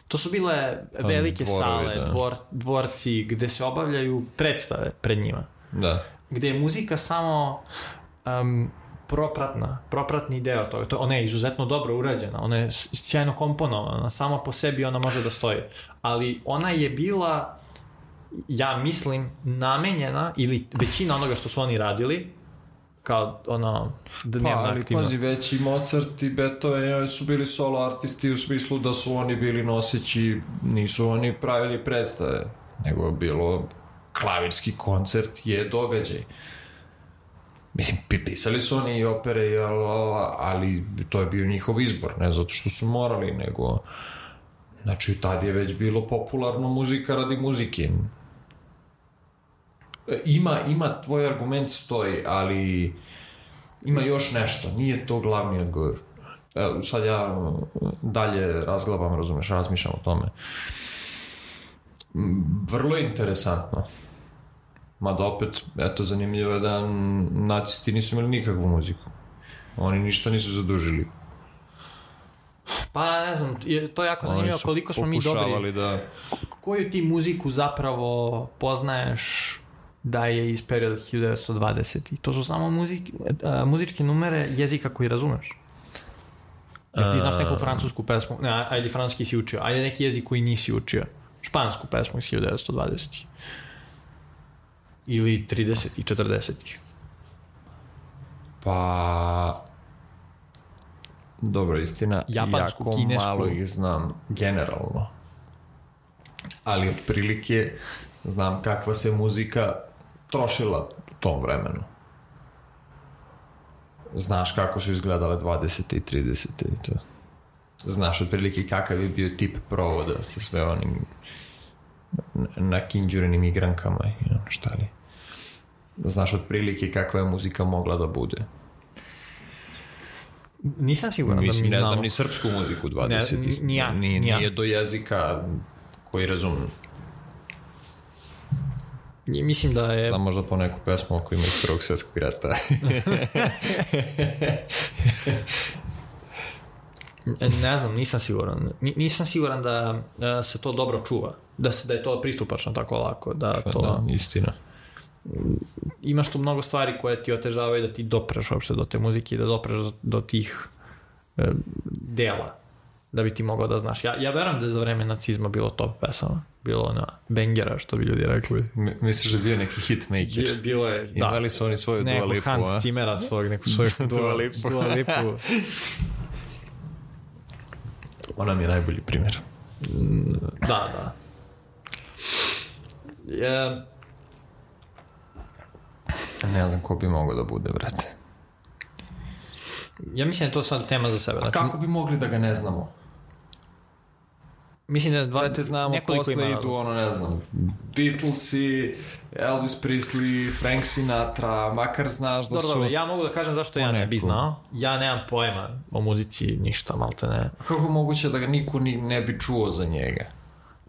A: To su bile velike
B: dvorovi,
A: sale,
B: da.
A: dvor, dvorci gde se obavljaju predstave pred njima.
B: Da.
A: Gde je muzika samo um, propratna, propratni deo toga. To, ona je izuzetno dobro urađena, ona je sjajno komponovana, sama po sebi ona može da stoji. Ali ona je bila ja mislim, namenjena ili većina onoga što su oni radili kao ono dnevna
B: Pa, ali
A: aktivnost.
B: pazi, već i Mozart i Beethoven su bili solo artisti u smislu da su oni bili noseći, nisu oni pravili predstave, nego je bilo klavirski koncert je događaj. Mislim, pi- pisali su oni i opere, ali to je bio njihov izbor, ne zato što su morali, nego... Znači, tad je već bilo popularno muzika radi muzike. E, Ima, ima, tvoj argument stoji, ali ima još nešto, nije to glavni odgovor. Evo, sad ja uh, dalje razglabam, razumeš, razmišljam o tome. Vrlo interesantno. Mada opet, eto, zanimljivo je da nacisti nisu imali nikakvu muziku. Oni ništa nisu zadužili.
A: Pa ne znam, to je jako zanimljivo koliko smo mi dobri.
B: da...
A: Koju ti muziku zapravo poznaješ da je iz perioda 1920. To su samo muzik, a, muzičke numere jezika koji razumeš. Jer ti znaš neku francusku pesmu, ne, ajde francuski si učio, ajde neki jezik koji nisi učio. Špansku pesmu iz 1920. Ili 30. i 40.
B: Pa... Dobro, istina,
A: Japansku,
B: jako
A: kinesku.
B: malo ih znam generalno. Ali otprilike znam kakva se muzika trošila u tom vremenu. Znaš kako su izgledale 20. i 30. i to. Znaš otprilike kakav je bio tip provoda sa sve onim nakinđurenim igrankama i ono šta li. Znaš otprilike kakva je muzika mogla da bude.
A: Nisam siguran da
B: Mislim,
A: mi
B: ne znam ni srpsku muziku 20.
A: Ne, ni ja,
B: Nije,
A: ni ja.
B: nije do jezika koji razumem.
A: Mislim da je...
B: Znam možda po neku pesmu ako ima iz prvog svjetskog rata.
A: Ne znam, nisam siguran. Ni- Nisam siguran da e, se to dobro čuva. Da, se, da je to pristupačno tako lako. Da to,
B: da, istina.
A: Imaš tu mnogo stvari koje ti otežavaju da ti dopreš uopšte do te muzike i da dopreš do, do tih e, dela da bi ti mogao da znaš. Ja, ja verujem da je za vreme nacizma bilo top pesama. Bilo ona bengera, što bi ljudi rekli.
B: Mi- Misliš da je bio neki hitmaker?
A: Bilo je, da.
B: Imali su oni svoju Dua
A: Neku
B: Lipu, a?
A: Hans Cimera svog, neku svoju
B: Dua Lipu.
A: Dua Lipu.
B: Ona mi je najbolji primjer.
A: Da, da. Je,
B: Ne znam ko bi mogao da bude, brate.
A: ja mislim da je to sad tema za sebe. Znači,
B: Kako bi mogli da ga ne znamo?
A: Mislim da dva,
B: Brate, znamo,
A: nekoliko
B: posle
A: ima-
B: idu, ono, ne znam, Beatlesi, Elvis Presley, Frank Sinatra, makar znaš da
A: Dobro,
B: su...
A: dobro, ja mogu da kažem zašto ja ne bi znao. Ja nemam pojma o muzici, ništa, malte ne.
B: Kako moguće da ga niko ni ne bi čuo za njega?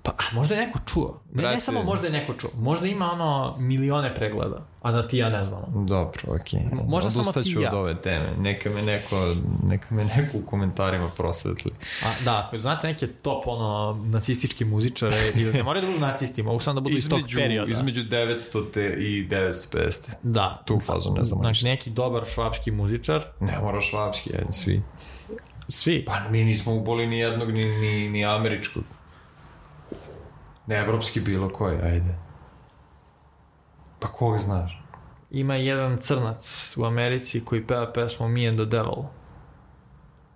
A: Pa, a možda je neko čuo. Ne, ne
B: Brate.
A: samo možda je neko čuo. Možda ima ono milione pregleda, a da ti ja ne znam.
B: Dobro, okej.
A: možda samo
B: Odustat
A: ti ja.
B: od ove teme. Neka me neko, neka me neko u komentarima prosvetli.
A: A, da, ako znate neke top ono nacistički muzičare, ili ne moraju da budu nacisti, mogu samo da budu iz tog perioda.
B: između 900 te i 950.
A: Da.
B: Tu fazu ne znamo
A: Znači,
B: ništa.
A: neki dobar švapski muzičar.
B: Ne mora švapski, ajde, svi.
A: Svi.
B: Pa mi nismo uboli ni jednog, ni, ni, ni američkog. Ne, evropski bilo koji, ajde. Pa kog znaš?
A: Ima jedan crnac u Americi koji peva pesmu Me and the Devil.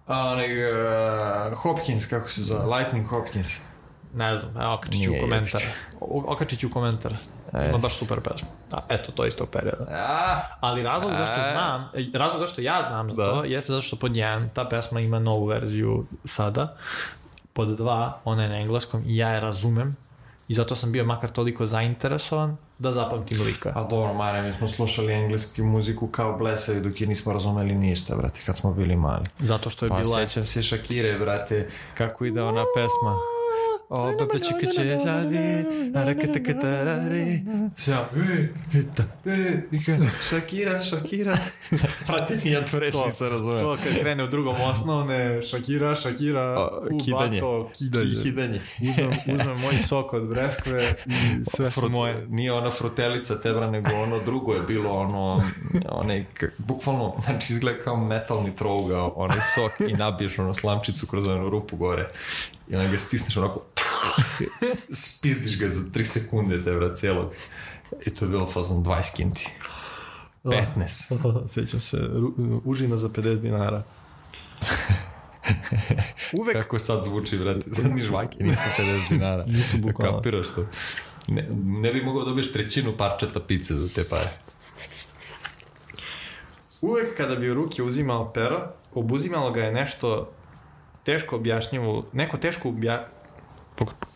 B: A, onaj, uh, Hopkins, kako se zove? Lightning Hopkins.
A: Ne znam, evo, okačit ću u komentar. Okačit ću u komentar.
B: E.
A: Ima baš super pesma. A, eto, to je iz tog perioda.
B: A,
A: Ali razlog zašto
B: E.
A: znam, razlog zašto ja znam za
B: Da.
A: to, jeste zato što pod jedan, ta pesma ima novu verziju sada. Pod dva, ona je na engleskom i ja je razumem. I zato sam bio makar toliko zainteresovan da zapamtim lika.
B: A dobro, Mare, mi smo slušali engleski muziku kao blesavi dok je nismo razumeli ništa, brate, kad smo bili mali.
A: Zato što je
B: Pa
A: bila...
B: sećam se Shakire, brate, kako ide ona pesma. O, bebe čika će žadi, a rekete katarari. E, ika, Shakira, Shakira. Brate, nijednu reč
A: To-
B: nisam razumeo.
A: To kad krene u drugom osnovne, Shakira, Shakira,
B: kidanje.
A: bato, kidanje.
B: Ki- Kidanje.
A: Uzmem, uzmem moj sok od breskve i sve
B: Frut-
A: moje.
B: Nije ona frutelica tebra, nego ono drugo je bilo ono, onaj, bukvalno, znači izgleda kao metalni trougao, onaj sok i nabiješ ono slamčicu kroz onu rupu gore i onda ga stisneš onako, spizdiš ga za 3 sekunde tebra cijelog. I to je bilo fazon 20 kinti. 15.
A: Sjećam se, užina za 50 dinara. Uvek
B: Kako sad zvuči, brate, sad ni žvake nisu 50 dinara.
A: Nisu bukvalno.
B: Kapiraš to. Ne, ne bi mogao dobiješ trećinu parčeta pice za te pare.
A: Uvek kada bi u ruke uzimao pero, obuzimalo ga je nešto teško objašnjivo, neko teško obja...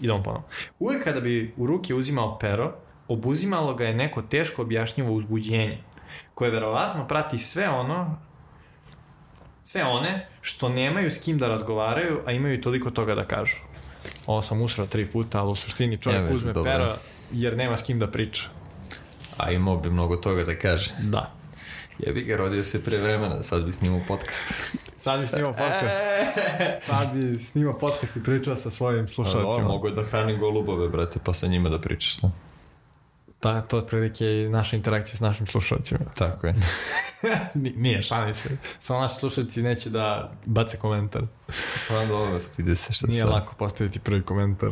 A: Idemo ponovno. Uvek kada bi u ruke uzimao pero, obuzimalo ga je neko teško objašnjivo uzbuđenje, koje verovatno prati sve ono sve one što nemaju s kim da razgovaraju, a imaju toliko toga da kažu. Ovo sam usrao tri puta, ali u suštini čovjek
B: Nema veze,
A: uzme pero jer nema s kim da priča.
B: A imao bi mnogo toga da kaže.
A: Da.
B: Ja bi ga rodio se pre vremena, sad bi snimao podcast.
A: Sad bi snimao podcast. Sad bi snimao podcast i pričao sa svojim slušalcima.
B: mogu je da hranim golubove, brate, pa sa njima da pričaš. Ne?
A: Da, to otprilike je naša interakcija s našim slušalcima.
B: Tako je.
A: Ni- Nije, šalim se. Samo naši slušalci neće da bace komentar.
B: Pa dobro, stide se što
A: Nije
B: sad.
A: lako postaviti prvi komentar.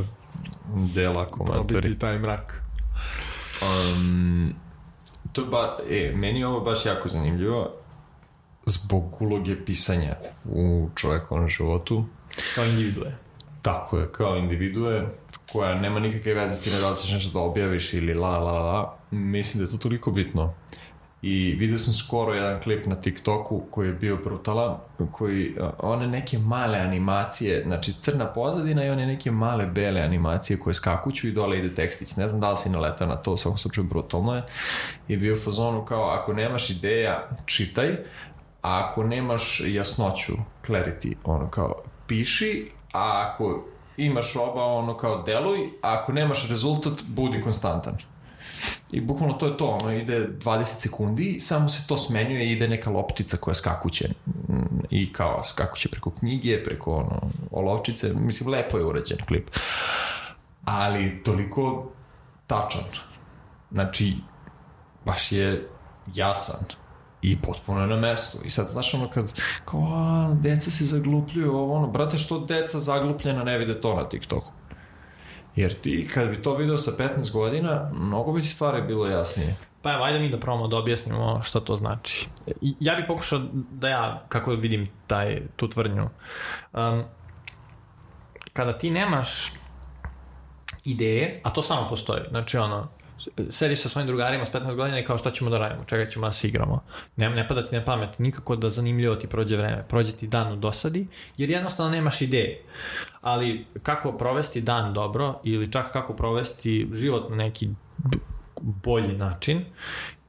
B: Dela komentari.
A: Probiti taj mrak.
B: Um, to je ba, e, meni je ovo baš jako zanimljivo zbog uloge pisanja u čovekovom životu.
A: Kao individue.
B: Tako je, kao individue koja nema nikakve veze s time da li ćeš nešto da objaviš ili la la la. Mislim da je to toliko bitno. I vidio sam skoro jedan klip na TikToku koji je bio brutalan, koji, one neke male animacije, znači crna pozadina i one neke male bele animacije koje skakuću i dole ide tekstić. Ne znam da li si naletao na to, u svakom slučaju brutalno je. I bio fazonu kao, ako nemaš ideja, čitaj, a ako nemaš jasnoću, clarity, ono kao, piši, a ako imaš oba, ono kao, deluj, a ako nemaš rezultat, budi konstantan. I bukvalno to je to, ono ide 20 sekundi, samo se to smenjuje i ide neka loptica koja skakuće. Mm, I kao skakuće preko knjige, preko ono, olovčice, mislim, lepo je urađen klip. Ali toliko tačan. Znači, baš je jasan i potpuno je na mestu. I sad, znaš, ono kad, kao, a, deca se zaglupljuju, ovo, ono, brate, što deca zaglupljena ne vide to na TikToku? Jer ti, kad bi to video sa 15 godina, mnogo bi ti stvari bilo jasnije.
A: Pa evo, ajde mi da probamo da objasnimo šta to znači. Ja bih pokušao da ja, kako vidim taj, tu tvrdnju. Um, kada ti nemaš ideje, a to samo postoji, znači ono, sediš sa svojim drugarima s 15 godina i kao šta ćemo da radimo, čega ćemo da se igramo. Ne, ne pada ti na pamet nikako da zanimljivo ti prođe vreme, prođe ti dan u dosadi, jer jednostavno nemaš ideje. Ali kako provesti dan dobro ili čak kako provesti život na neki bolji način,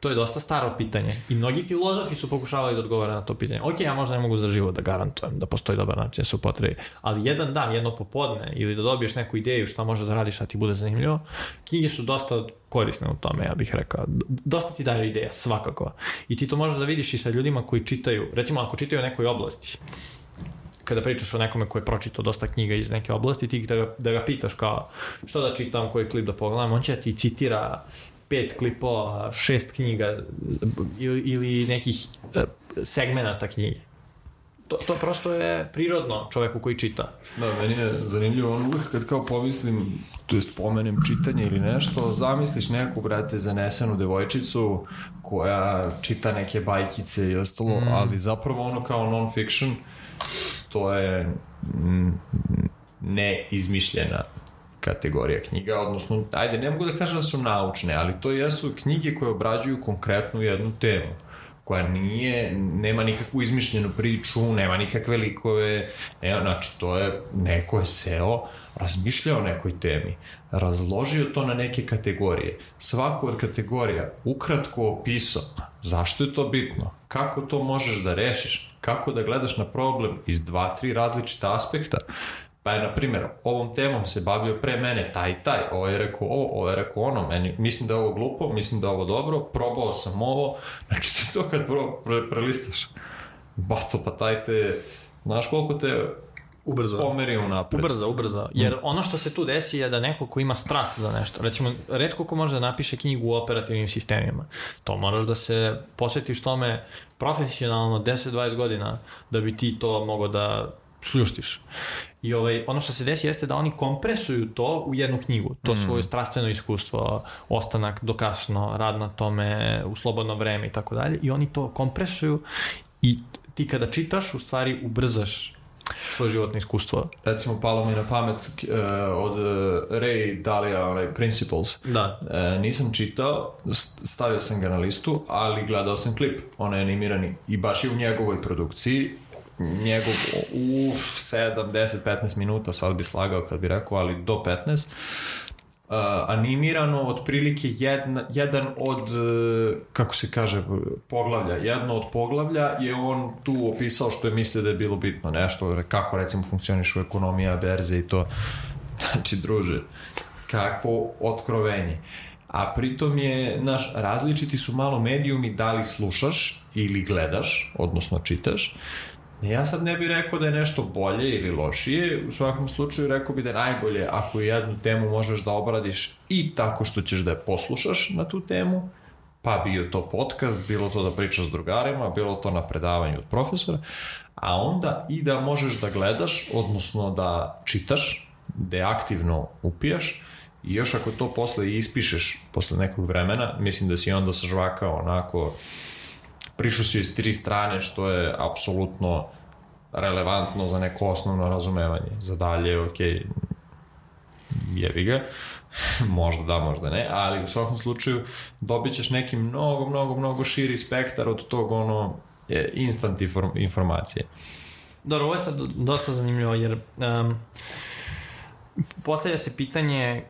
A: to je dosta staro pitanje. I mnogi filozofi su pokušavali da odgovore na to pitanje. Ok, ja možda ne mogu za život da garantujem da postoji dobar način da se upotrebi, ali jedan dan, jedno popodne ili da dobiješ neku ideju šta može da radiš, a ti bude zanimljivo, knjige su dosta korisne u tome, ja bih rekao. Dosta ti daju ideja, svakako. I ti to možeš da vidiš i sa ljudima koji čitaju, recimo ako čitaju o nekoj oblasti, kada pričaš o nekome ko je pročitao dosta knjiga iz neke oblasti, ti da ga, da ga pitaš kao što da čitam, koji klip da pogledam, on će da ti citira pet klipova, šest knjiga ili, ili nekih e, segmenata knjige. To, to prosto je prirodno čoveku koji čita.
B: Da, meni je zanimljivo, on uvijek kad kao pomislim, to jest pomenem čitanje ili nešto, zamisliš neku, brate, zanesenu devojčicu koja čita neke bajkice i ostalo, mm. ali zapravo ono kao non-fiction, to je mm, neizmišljena kategorija knjiga, odnosno, ajde, ne mogu da kažem da su naučne, ali to jesu knjige koje obrađuju konkretnu jednu temu koja nije, nema nikakvu izmišljenu priču, nema nikakve likove, nema, znači to je, neko je seo, razmišljao o nekoj temi, razložio to na neke kategorije, svaku od kategorija ukratko opisao zašto je to bitno, kako to možeš da rešiš, kako da gledaš na problem iz dva, tri različita aspekta, Pa je, na primjer, ovom temom se bavio pre mene taj i taj, ovo je rekao ovo, ovo je rekao ono, meni, mislim da je ovo glupo, mislim da je ovo dobro, probao sam ovo, znači ti to kad pro, pre, prelistaš, bato, pa taj te, znaš koliko te
A: Ubrzo.
B: pomeri u napred.
A: Ubrzo, ubrzo. Jer ono što se tu desi je da neko ko ima strah za nešto, recimo, redko ko može da napiše knjigu u operativnim sistemima. To moraš da se posvetiš tome profesionalno 10-20 godina da bi ti to mogao da sljuštiš. I ovaj, ono što se desi jeste da oni kompresuju to u jednu knjigu. To mm. svoje strastveno iskustvo, ostanak do kasno, rad na tome, u slobodno vreme i tako dalje. I oni to kompresuju i ti kada čitaš, u stvari ubrzaš svoje životno iskustvo.
B: Recimo, palo mi na pamet uh, od uh, Ray Dalija, onaj Principles.
A: Da.
B: E, nisam čitao, st- stavio sam ga na listu, ali gledao sam klip, onaj animirani. I baš je u njegovoj produkciji, njegov u 7, 10, 15 minuta, sad bi slagao kad bi rekao, ali do 15, Uh, animirano otprilike jedna, jedan od uh, kako se kaže poglavlja, jedno od poglavlja je on tu opisao što je mislio da je bilo bitno nešto, kako recimo funkcionišu ekonomija, berze i to. Znači druže kakvo otkrovenje. A pritom je, naš, različiti su malo medijumi da li slušaš ili gledaš, odnosno čitaš, Ja sad ne bih rekao da je nešto bolje ili lošije, u svakom slučaju rekao bih da je najbolje ako jednu temu možeš da obradiš i tako što ćeš da je poslušaš na tu temu, pa bio to podcast, bilo to da pričaš s drugarima, bilo to na predavanju od profesora, a onda i da možeš da gledaš, odnosno da čitaš, da aktivno upijaš, i još ako to posle ispišeš posle nekog vremena, mislim da si onda sažvakao onako prišao si iz tri strane, što je apsolutno relevantno za neko osnovno razumevanje. Za dalje, ok, jevi ga, možda da, možda ne, ali u svakom slučaju dobit ćeš neki mnogo, mnogo, mnogo širi spektar od tog ono instant inform informacije.
A: Dobro, ovo je sad dosta zanimljivo, jer um, postavlja se pitanje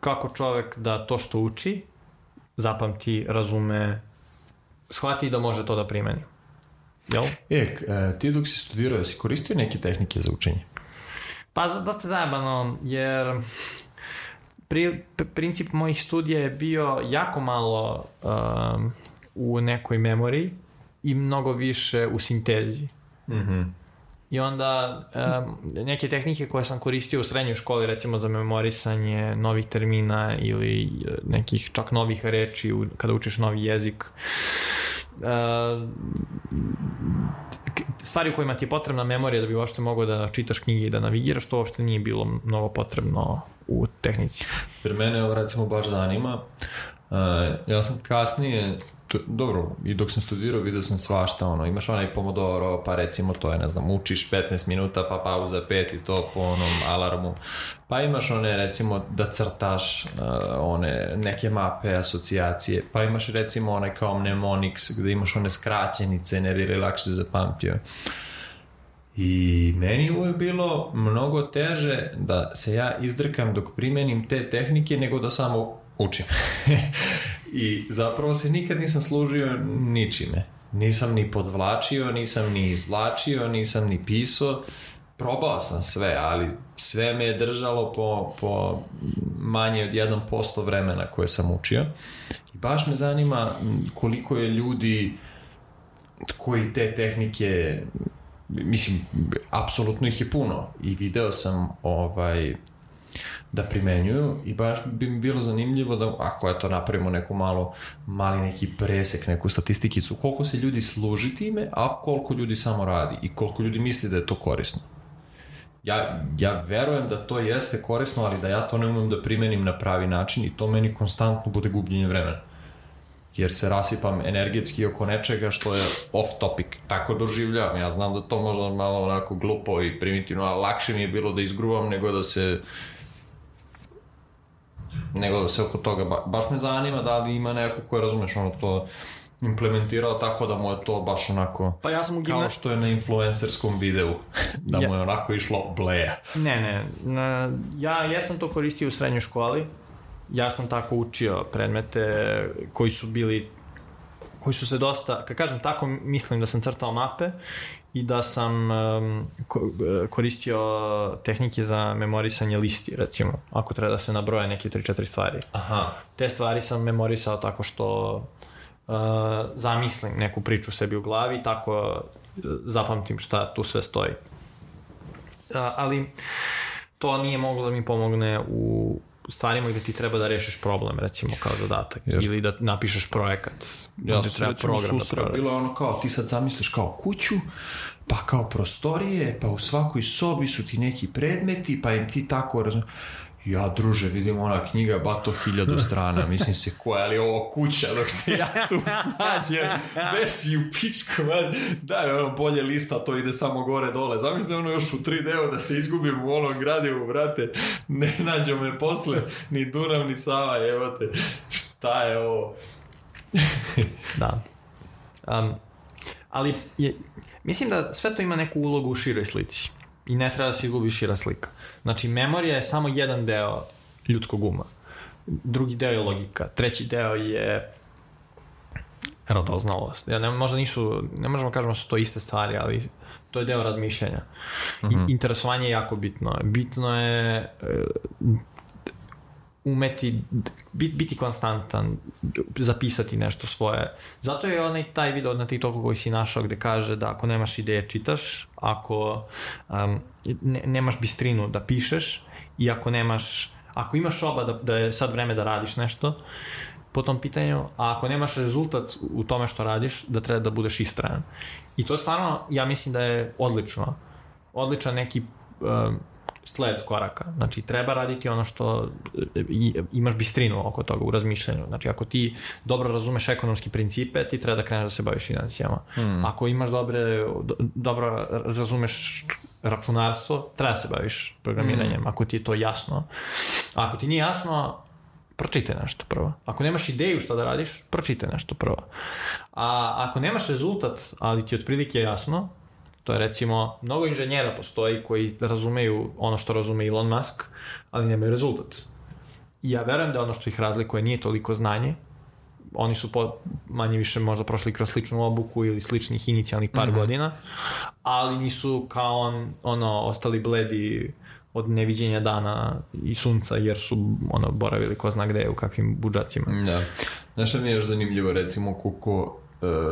A: kako čovek da to što uči zapamti, razume, shvati da može to da primeni. Jel?
B: E, e, ti dok si studirao, si koristio neke tehnike za učenje?
A: Pa dosta zajebano, jer pri, princip mojih studija je bio jako malo um, u nekoj memoriji i mnogo više u sintezi. Mhm. -hmm. I onda um, neke tehnike koje sam koristio u srednjoj školi, recimo za memorisanje novih termina ili e, nekih čak novih reči u, kada učiš novi jezik, uh, stvari u kojima ti je potrebna memorija da bi uopšte mogao da čitaš knjige i da navigiraš, to uopšte nije bilo mnogo potrebno u tehnici.
B: Jer mene recimo baš zanima. Uh, ja sam kasnije to, dobro, i dok sam studirao vidio sam svašta, ono, imaš onaj pomodoro, pa recimo to je, ne znam, učiš 15 minuta, pa pauza 5 i to po onom alarmu, pa imaš one, recimo, da crtaš uh, one neke mape, asocijacije, pa imaš recimo onaj kao mnemonics, gde imaš one skraćenice, ne bi li lakše zapamtio. I meni je bilo mnogo teže da se ja izdrkam dok primenim te tehnike nego da samo učim. I zapravo se nikad nisam služio ničime. Nisam ni podvlačio, nisam ni izvlačio, nisam ni pisao. Probao sam sve, ali sve me je držalo po, po manje od 1% vremena koje sam učio. I baš me zanima koliko je ljudi koji te tehnike mislim, apsolutno ih je puno i video sam ovaj da primenjuju i baš bi mi bilo zanimljivo da ako je to napravimo neku malo mali neki presek, neku statistikicu, koliko se ljudi služi time, a koliko ljudi samo radi i koliko ljudi misli da je to korisno. Ja, ja verujem da to jeste korisno, ali da ja to ne umem da primenim na pravi način i to meni konstantno bude gubljenje vremena jer se rasipam energetski oko nečega što je off topic. Tako doživljavam. Ja znam da to možda malo onako glupo i primitivno, ali lakše mi je bilo da izgruvam nego da se nego da se oko toga, ba, baš me zanima da li ima neko ko je, razumeš, ono to implementirao tako da mu je to baš onako
A: pa ja sam u gimna...
B: kao što je na influencerskom videu da ja. mu je onako išlo bleja
A: ne ne na, ja, ja sam to koristio u srednjoj školi ja sam tako učio predmete koji su bili koji su se dosta, kad kažem tako, mislim da sam crtao mape i da sam um, koristio tehnike za memorisanje listi, recimo, ako treba da se nabroje neke 3-4 stvari.
B: Aha.
A: Te stvari sam memorisao tako što uh, zamislim neku priču sebi u glavi tako zapamtim šta tu sve stoji. Uh, ali to nije moglo da mi pomogne u stvarima gde ti treba da rešiš problem, recimo kao zadatak, Jer... ili da napišeš projekat.
B: Ja sam treba program susra, da bilo ono kao, ti sad zamisliš kao kuću, pa kao prostorije, pa u svakoj sobi su ti neki predmeti, pa im ti tako razumiješ ja druže, vidim ona knjiga, bato hiljadu strana, mislim se koja, ali ovo kuća, dok se ja tu snađem, si u pičku, daj ono bolje lista, to ide samo gore dole, zamisli ono još u 3D da se izgubim u onom gradivu, brate, ne nađo me posle, ni Dunav, ni Sava, jebate, šta je ovo?
A: da. Um, ali je, mislim da sve to ima neku ulogu u široj slici. I ne treba da se izgubi šira slika. Znači, memorija je samo jedan deo ljudskog uma. Drugi deo je logika. Treći deo je radoznalost. Ja ne, možda nisu, ne možemo kažemo da su to iste stvari, ali to je deo razmišljanja. Uh -huh. I, mhm. interesovanje je jako bitno. Bitno je e, umeti bit, biti konstantan, zapisati nešto svoje. Zato je onaj taj video na TikToku koji si našao gde kaže da ako nemaš ideje čitaš, ako um, ne, nemaš bistrinu da pišeš i ako nemaš ako imaš oba da, da je sad vreme da radiš nešto po tom pitanju, a ako nemaš rezultat u tome što radiš, da treba da budeš istrajan. I to stvarno, ja mislim da je odlično. Odličan neki um, sled koraka. Znači, treba raditi ono što imaš bistrinu oko toga u razmišljanju. Znači, ako ti dobro razumeš ekonomski principe, ti treba da kreneš da se baviš financijama. Hmm. Ako imaš dobre, do, dobro razumeš računarstvo, treba da se baviš programiranjem, hmm. ako ti je to jasno. A ako ti nije jasno, pročitaj nešto prvo. Ako nemaš ideju šta da radiš, pročitaj nešto prvo. A ako nemaš rezultat, ali ti otprilike jasno, To je recimo, mnogo inženjera postoji koji razumeju ono što razume Elon Musk, ali nemaju rezultat. I ja verujem da ono što ih razlikuje nije toliko znanje, oni su po, manje više možda prošli kroz sličnu obuku ili sličnih inicijalnih par mm -hmm. godina, ali nisu kao on, ono, ostali bledi od neviđenja dana i sunca jer su ono boravili ko zna gde u kakvim budžacima.
B: Da. Znaš šta mi je još zanimljivo recimo koliko E,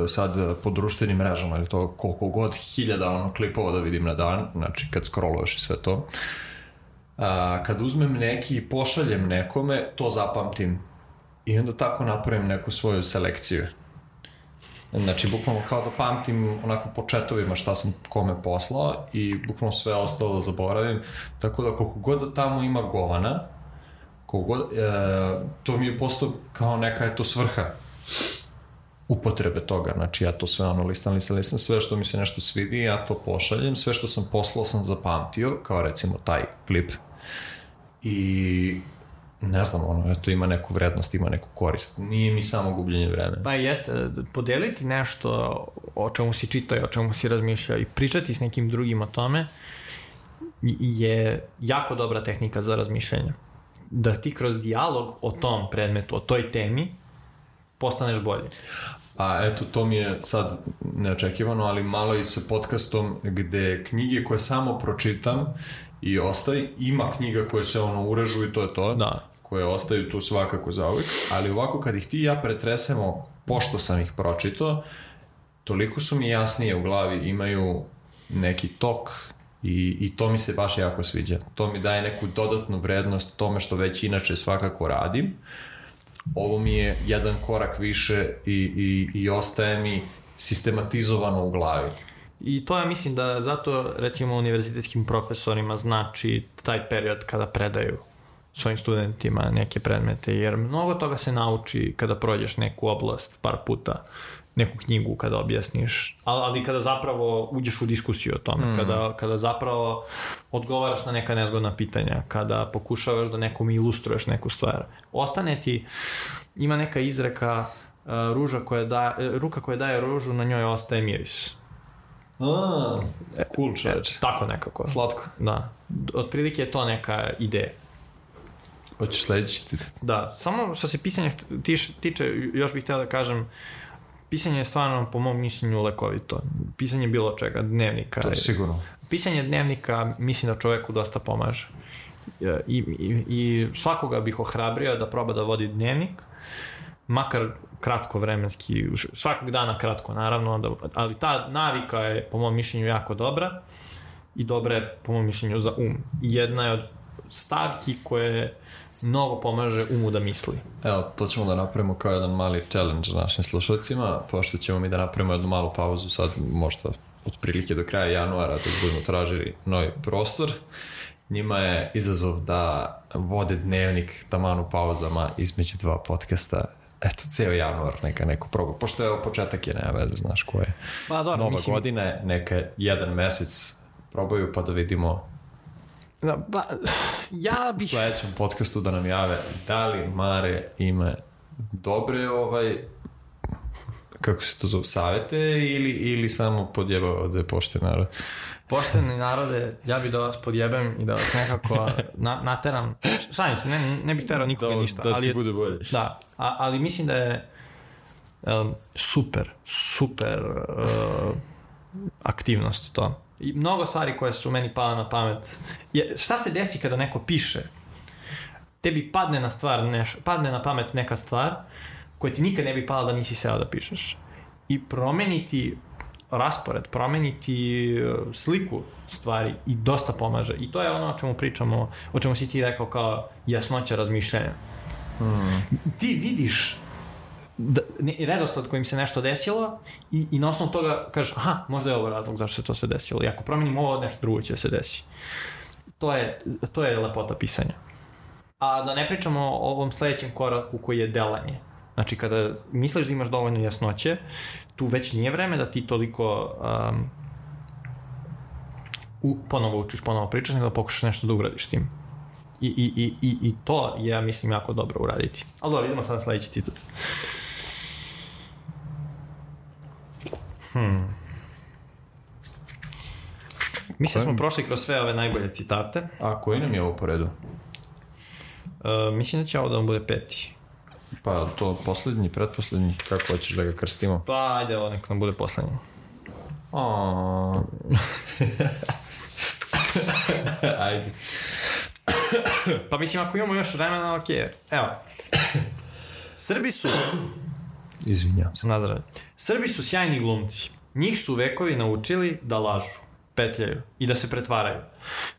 B: sad po društvenim mrežama ili to koliko god hiljada ono klipova da vidim na dan, znači kad scrolluješ i sve to. A, kad uzmem neki i pošaljem nekome, to zapamtim i onda tako napravim neku svoju selekciju. Znači, bukvalno kao da pamtim onako po četovima šta sam kome poslao i bukvalno sve ostalo da zaboravim. Tako da koliko god da tamo ima govana, koliko god, e, to mi je postao kao neka je to svrha upotrebe toga. Znači ja to sve ono listam, listam, listam, sve što mi se nešto svidi, ja to pošaljem, sve što sam poslao sam zapamtio, kao recimo taj klip. I ne znam, ono, eto, ima neku vrednost, ima neku korist. Nije mi samo gubljenje vremena.
A: Pa jeste, podeliti nešto o čemu si čitao i o čemu si razmišljao i pričati s nekim drugim o tome je jako dobra tehnika za razmišljanje. Da ti kroz dijalog o tom predmetu, o toj temi, postaneš bolji.
B: A eto, to mi je sad neočekivano, ali malo i sa podcastom gde knjige koje samo pročitam i ostaje, ima knjiga koje se ono urežu i to je to.
A: Da.
B: Koje ostaju tu svakako za uvijek, ali ovako kad ih ti ja pretresemo, pošto sam ih pročitao, toliko su mi jasnije u glavi, imaju neki tok i, i to mi se baš jako sviđa. To mi daje neku dodatnu vrednost tome što već inače svakako radim. Uh, ovo mi je jedan korak više i, i, i ostaje mi sistematizovano u glavi.
A: I to ja mislim da zato recimo univerzitetskim profesorima znači taj period kada predaju svojim studentima neke predmete, jer mnogo toga se nauči kada prođeš neku oblast par puta neku knjigu kada objasniš, ali, ali kada zapravo uđeš u diskusiju o tome, mm. kada, kada zapravo odgovaraš na neka nezgodna pitanja, kada pokušavaš da nekom ilustruješ neku stvar. Ostane ti, ima neka izreka uh, ruža koja da, uh, ruka koja daje ružu, na njoj ostaje miris.
B: A, cool čoveč.
A: E, tako nekako.
B: Slatko.
A: Da. Otprilike je to neka ideja.
B: Hoćeš sledeći citat?
A: Da, samo što se pisanja tiče, još bih htio da kažem, uh, pisanje je stvarno, po mom mišljenju, lekovito. Pisanje bilo čega, dnevnika.
B: To je sigurno.
A: Pisanje dnevnika mislim da čoveku dosta pomaže. I, i, i svakoga bih ohrabrio da proba da vodi dnevnik, makar kratko vremenski, svakog dana kratko naravno, da, ali ta navika je po mom mišljenju jako dobra i dobra je po mom mišljenju za um. Jedna je od stavki koje mnogo pomaže umu da misli.
B: Evo, to ćemo da napravimo kao jedan mali challenge našim slušalcima, pošto ćemo mi da napravimo jednu malu pauzu sad, možda otprilike do kraja januara, da budemo tražili novi prostor. Njima je izazov da vode dnevnik taman u pauzama između dva podcasta eto, ceo januar neka neko proba, pošto je ovo početak je, nema veze, znaš ko je.
A: Pa, dobro,
B: Nova
A: mislim...
B: godina, neka jedan mesec probaju pa da vidimo
A: Da, ba, ja bih...
B: U sledećem podcastu da nam jave da li Mare ima dobre ovaj kako se to zove, savete ili, ili samo podjebao da je pošten narod?
A: Pošteni narode, ja bih da vas podjebem i da vas nekako na, nateram. Šalim se, ne, ne bih terao nikoga
B: da,
A: ništa.
B: Da
A: ali,
B: ti bude bolje.
A: Da, a, ali mislim da je um, super, super uh, aktivnost to. I mnogo stvari koje su meni pala na pamet. Je, šta se desi kada neko piše? tebi padne na stvar, neš, padne na pamet neka stvar koja ti nikad ne bi pala da nisi seo da pišeš. I promeniti raspored, promeniti e, sliku stvari i dosta pomaže. I to je ono o čemu pričamo, o čemu si ti rekao kao jasnoća razmišljanja. Mm. Ti vidiš da, ne, redosled kojim se nešto desilo i, i na osnovu toga kažeš, aha, možda je ovo razlog zašto se to sve desilo. I ako promenim ovo, nešto drugo će se desi. To je, to je lepota pisanja. A da ne pričamo o ovom sledećem koraku koji je delanje. Znači, kada misliš da imaš dovoljno jasnoće, tu već nije vreme da ti toliko um, u, ponovo učiš, ponovo pričaš, nego da pokušaš nešto da uradiš tim. I, i, i, i, i to je, ja mislim, jako dobro uraditi. Ali dobro, idemo sad na sledeći citat. Hmm. Mislim da smo prošli kroz sve ove najbolje citate.
B: A koji nam je ovo po redu?
A: Uh, mislim da će ovo da vam bude peti.
B: Pa to poslednji, pretposlednji, kako hoćeš da ga krstimo?
A: Pa ajde, ovo nek nam bude poslednji.
B: Ajde.
A: pa mislim, ako imamo još vremena, ok. Evo. Srbi su...
B: Izvinjam se.
A: Nazdrav. Srbi su sjajni glumci. Njih su vekovi naučili da lažu, petljaju i da se pretvaraju.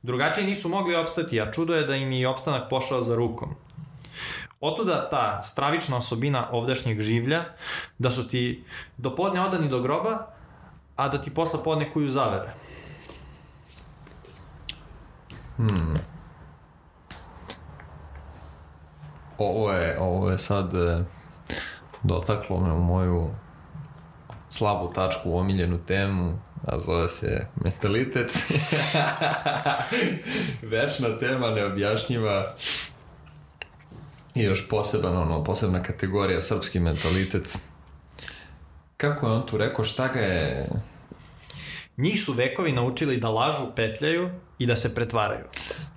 A: Drugačije nisu mogli opstati, a čudo je da im je opstanak pošao za rukom. Otuda ta stravična osobina ovdašnjeg življa, da su ti do podne odani do groba, a da ti posla podne kuju zavere.
B: Hmm. Ovo je, ovo je sad e, dotaklo me u moju slabu tačku, omiljenu temu, a zove se mentalitet. Večna tema, neobjašnjiva i još poseban, ono, posebna kategorija, srpski mentalitet. Kako je on tu rekao, šta ga je...
A: Njih su vekovi naučili da lažu, petljaju i da se pretvaraju.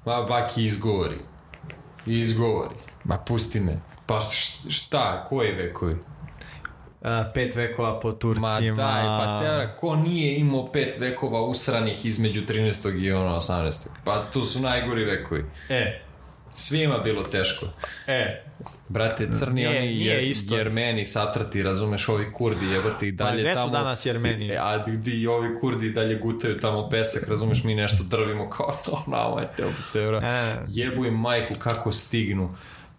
B: Ma, baki, izgovori. Izgovori. Ma, pusti me. Pa šta, koji vekovi?
A: Uh, pet vekova po Turcima. Ma
B: daj, pa tera, ko nije imao pet vekova usranih između 13. i ono 18. Pa to su najgori vekovi.
A: E,
B: Svima bilo teško.
A: E,
B: Brate, crni nije, oni jer, isto. jermeni satrati, razumeš, ovi kurdi jebate i dalje
A: pa, gde
B: tamo.
A: su danas jermeni?
B: E, a di ovi kurdi dalje gutaju tamo pesak, razumeš, mi nešto drvimo kao to, nama je te opetevra. E. Jebu im majku kako stignu.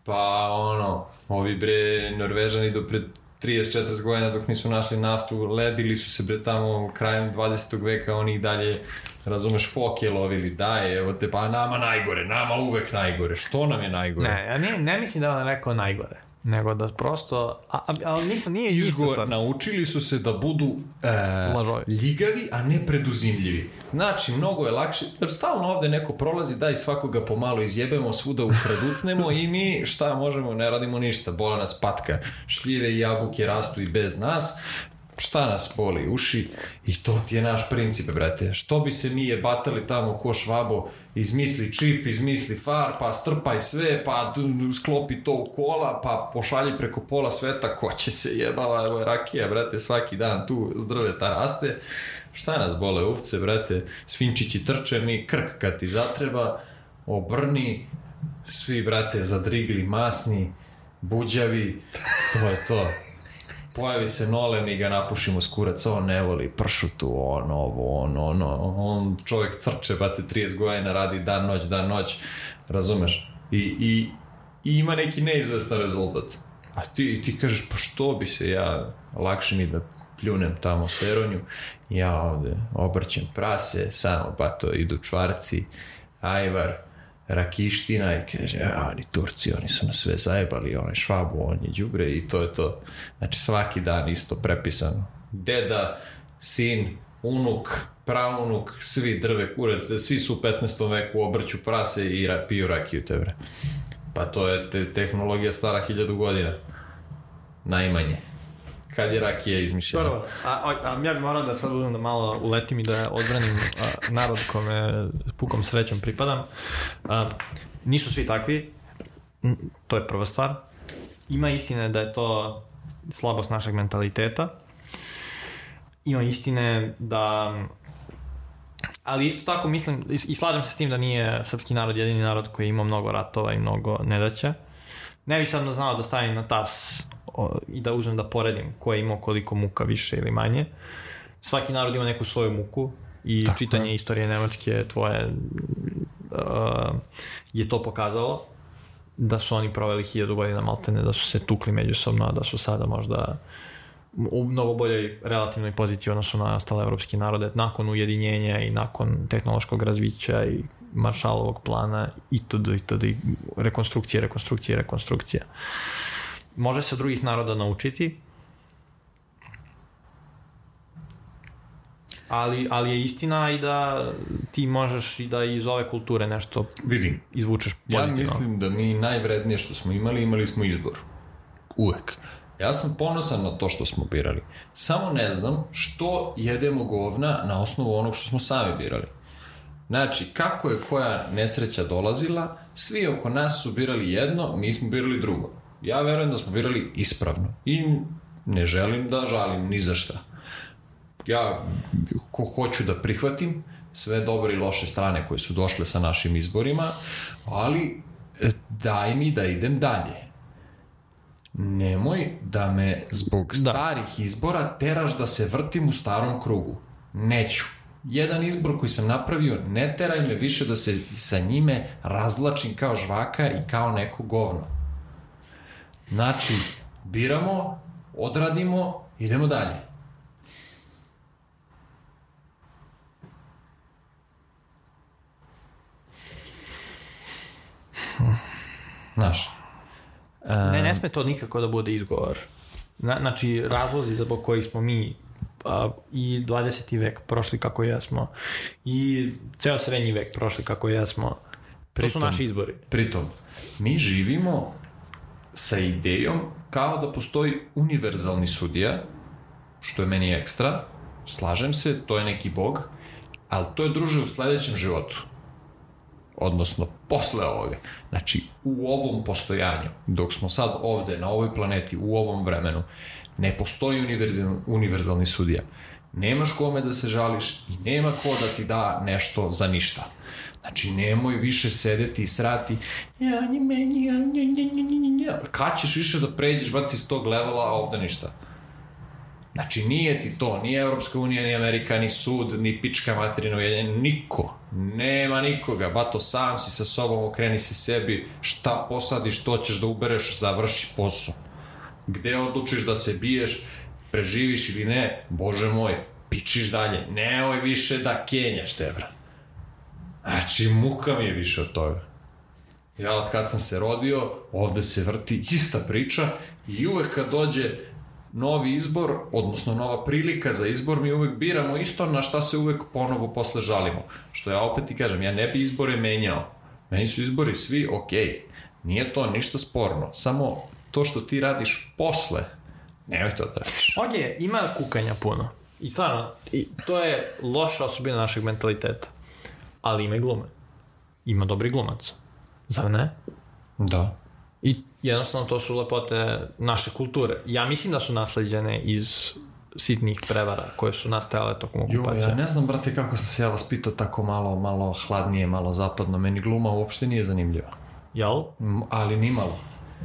B: Pa ono, ovi bre Norvežani do pred 30-40 godina dok nisu našli naftu, ledili su se bre tamo krajem 20. veka, oni i dalje razumeš, foke lovili, daj, evo te, pa nama najgore, nama uvek najgore, što nam je najgore?
A: Ne, ja ne, ne mislim da vam rekao najgore, nego da prosto, a, a, ali nisam, nije stvar.
B: Naučili su se da budu e, ljigavi, a ne preduzimljivi. Znači, mnogo je lakše, jer stalno ovde neko prolazi, daj svakoga pomalo izjebemo, svuda ukraducnemo i mi šta možemo, ne radimo ništa, bola nas patka, šljive i jabuke rastu i bez nas, šta nas boli? Uši? I to ti je naš princip, brate. Što bi se mi je batali tamo ko švabo, izmisli čip, izmisli far, pa strpaj sve, pa sklopi to u kola, pa pošalji preko pola sveta, ko će se jebava, evo je rakija, brate, svaki dan tu zdrveta raste. Šta nas bole uvce, brate, svinčići trče mi, krk kad ti zatreba, obrni, svi, brate, zadrigli, masni, buđavi, to je to pojavi se Nole, mi ga napušimo s kurac, on ne voli pršutu, on ovo, on ono, on čovjek crče, bate 30 godina, radi dan, noć, dan, noć, razumeš? I, i, i ima neki neizvestan rezultat. A ti, ti kažeš, pa što bi se ja, lakše mi da pljunem tamo steronju, ja ovde obrćem prase, samo pa to idu čvarci, ajvar, Rakiština i kaže, a oni Turci, oni su nas sve zajebali, onaj Švabu, on je džubre i to je to. Znači svaki dan isto prepisano. Deda, sin, unuk, praunuk, svi drve kurac, svi su u 15. veku obrću prase i piju rakiju te bre. Pa to je te, tehnologija stara hiljadu godina. Najmanje kad je rakija izmišljena.
A: Dobro, a, a, a ja bih morao da sad budem da malo uletim i da odbranim a, narod kome pukom srećom pripadam. A, nisu svi takvi, to je prva stvar. Ima istine da je to slabost našeg mentaliteta. Ima istine da ali isto tako mislim, i, slažem se s tim da nije srpski narod jedini narod koji ima mnogo ratova i mnogo nedaća. Ne bih sad znao da stavim na tas o, i da uzmem da poredim ko je imao koliko muka više ili manje. Svaki narod ima neku svoju muku i
B: Tako
A: čitanje istorije Nemačke tvoje uh, je to pokazalo da su oni proveli hiljadu godina maltene, da su se tukli međusobno, a da su sada možda u mnogo boljoj relativnoj poziciji odnosu na ostale evropske narode nakon ujedinjenja i nakon tehnološkog razvića i maršalovog plana itd. itd. i rekonstrukcije, rekonstrukcije, rekonstrukcija. Može se od drugih naroda naučiti, ali, ali je istina i da ti možeš i da iz ove kulture nešto
B: Vidim,
A: izvučeš
B: ja
A: pozitivno.
B: mislim da mi najvrednije što smo imali, imali smo izbor. Uvek. Ja sam ponosan na to što smo birali. Samo ne znam što jedemo govna na osnovu onog što smo sami birali. Znači, kako je koja nesreća dolazila, svi oko nas su birali jedno, mi smo birali drugo. Ja verujem da smo birali ispravno. I ne želim da žalim ni za šta. Ja ko hoću da prihvatim sve dobre i loše strane koje su došle sa našim izborima, ali e, daj mi da idem dalje. Nemoj da me zbog
A: Da.
B: starih izbora teraš da se vrtim u starom krugu. Neću. Jedan izbor koji sam napravio, ne teraj me više da se sa njime razlačim kao žvaka i kao neko govno. Znači, biramo, odradimo, idemo dalje. Znaš,
A: Ne, ne sme to nikako da bude izgovor. Na, znači, razlozi zbog kojih smo mi a, i 20. vek prošli kako jesmo i ceo srednji vek prošli kako jesmo. To su
B: Pritom-
A: naši izbori.
B: Pritom, mi živimo sa idejom kao da postoji univerzalni sudija, što je meni ekstra, slažem se, to je neki bog, ali to je druže u sledećem životu. Odnosno, posle ovoga. Znači, u ovom postojanju, dok smo sad ovde, na ovoj planeti, u ovom vremenu, ne postoji univerzal, univerzalni sudija. Nemaš kome da se žališ i nema ko da ti da nešto za ništa. Znači, nemoj više sedeti i srati ja, nje, meni, ja, nje, nje, nje, nje, nje. Kad ćeš više da pređeš, brati, iz tog levela, a ovde ništa. Znači, nije ti to, ni Evropska unija, ni Amerika, ni sud, ni pička materina niko. Nema nikoga, bato, sam si sa sobom, okreni se sebi, šta posadiš, to ćeš da ubereš, završi posao. Gde odlučiš da se biješ, preživiš ili ne, bože moj, pičiš dalje, nemoj više da kenjaš, tebra. Znači, muka mi je više od toga. Ja od kad sam se rodio, ovde se vrti ista priča i uvek kad dođe novi izbor, odnosno nova prilika za izbor, mi uvek biramo isto na šta se uvek ponovo posle žalimo. Što ja opet ti kažem, ja ne bi izbore menjao. Meni su izbori svi okej. Nije to ništa sporno. Samo to što ti radiš posle, nemoj to da radiš.
A: Ok, ima kukanja puno. I stvarno, i to je loša osobina našeg mentaliteta. Ali ima i glume. Ima dobri glumaca. Zar ne?
B: Da.
A: I jednostavno to su lepote naše kulture. Ja mislim da su nasleđene iz sitnih prevara koje su nastajale tokom
B: Jo,
A: okupacije.
B: ja ne znam, brate, kako sam se ja vaspitao tako malo, malo hladnije, malo zapadno. Meni gluma uopšte nije zanimljiva.
A: Jel?
B: M, ali ni malo.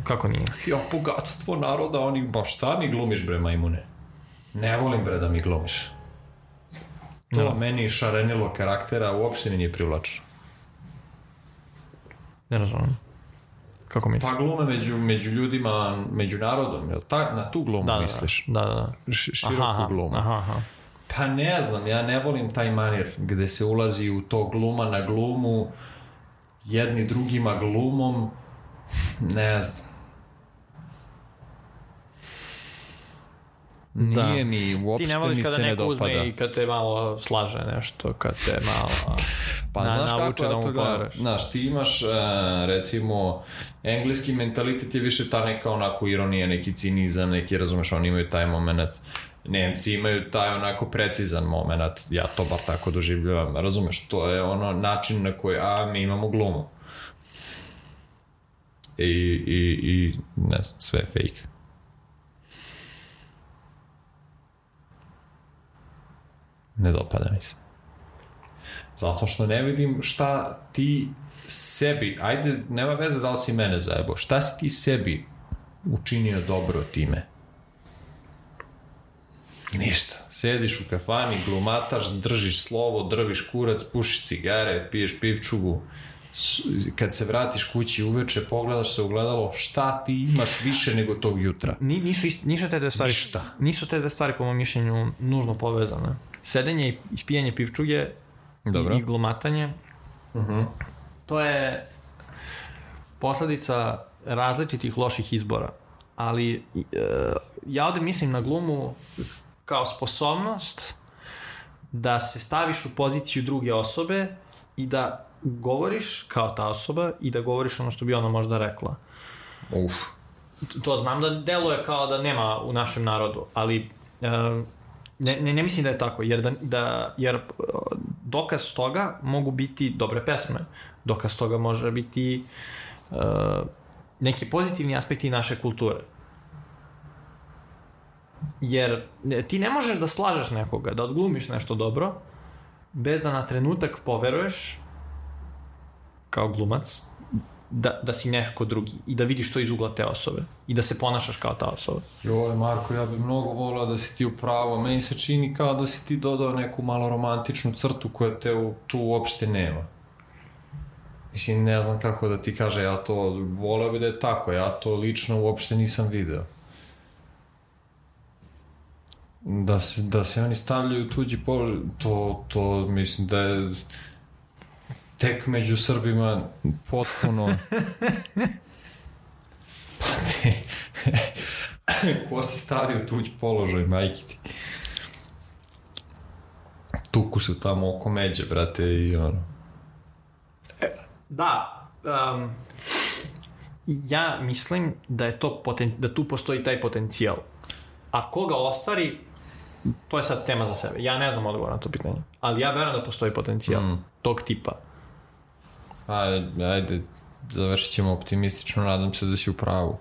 A: Kako nije?
B: Ja, bogatstvo naroda, oni, ba šta mi glumiš bre majmune? Ne volim bre da mi glumiš. To
A: Da.
B: meni šarenilo karaktera uopšte mi nije privlačno.
A: Ne razumem. Kako misliš?
B: Pa glume među, među ljudima, među narodom, jel ta, na tu glumu
A: da,
B: misliš?
A: Da, da, da.
B: Š, široku
A: Aha, aha,
B: glumu.
A: aha, aha.
B: Pa ne znam, ja ne volim taj manir gde se ulazi u to gluma na glumu, jedni drugima glumom, ne znam.
A: Da.
B: Nije mi,
A: Ti
B: uopšte
A: ne voliš
B: mi
A: kada
B: se ne
A: neko
B: dopada.
A: uzme i kad te malo slaže nešto, kad te malo
B: Pa
A: na,
B: znaš
A: navuče
B: kako
A: da
B: ja
A: mu pogledaš.
B: Znaš, ti imaš, uh, recimo, engleski mentalitet je više ta neka onako ironija, neki cinizam, neki, razumeš, oni imaju taj moment. Nemci imaju taj onako precizan moment, ja to bar tako doživljavam, razumeš, to je ono način na koji, a mi imamo glumu. I, i, i ne znam, sve je fake. Ne dopada mi se. Zato što ne vidim šta ti sebi, ajde, nema veze da li si mene zajebo, šta si ti sebi učinio dobro time? Ništa. Sediš u kafani, glumataš, držiš slovo, drviš kurac, pušiš cigare, piješ pivčugu, kad se vratiš kući uveče, pogledaš se u gledalo, šta ti imaš više nego tog jutra?
A: Ni, nisu, nisu te dve stvari,
B: Ništa.
A: nisu te dve stvari po mom mišljenju nužno povezane. Sedenje i ispijanje pivčuge
B: Dobro.
A: i, i glumatanje,
B: Uh-huh.
A: to je posledica različitih loših izbora. Ali e, ja ovde mislim na glumu kao sposobnost da se staviš u poziciju druge osobe i da govoriš kao ta osoba i da govoriš ono što bi ona možda rekla.
B: Uf.
A: To znam da deluje kao da nema u našem narodu, ali e, ne, ne, ne mislim da je tako, jer, da, da, jer e, dokaz toga mogu biti dobre pesme, dokaz toga može biti e, neki pozitivni aspekti naše kulture. Jer ti ne možeš da slažeš nekoga, da odglumiš nešto dobro, bez da na trenutak poveruješ kao glumac da, da si neko drugi i da vidiš to iz ugla te osobe i da se ponašaš kao ta osoba.
B: Joj, Marko, ja bih mnogo volao da si ti u pravu. Meni se čini kao da si ti dodao neku malo romantičnu crtu koja te u, tu uopšte nema. Mislim, ne znam kako da ti kaže, ja to voleo bi da je tako, ja to lično uopšte nisam video. Da se, da se oni stavljaju tuđi položaj, to, to mislim da je tek među Srbima potpuno... pa ti... Ko se stavi u tuđ položaj, majke ti? Tuku se tamo oko međe, brate, i ono...
A: Da, um, ja mislim da je to poten, da tu postoji taj potencijal. A koga ostvari, to je sad tema za sebe. Ja ne znam odgovor na to pitanje. Ali ja verujem da postoji potencijal
B: Mm.
A: tog tipa.
B: Ajde, ajde, završit ćemo optimistično, nadam se da si u pravu.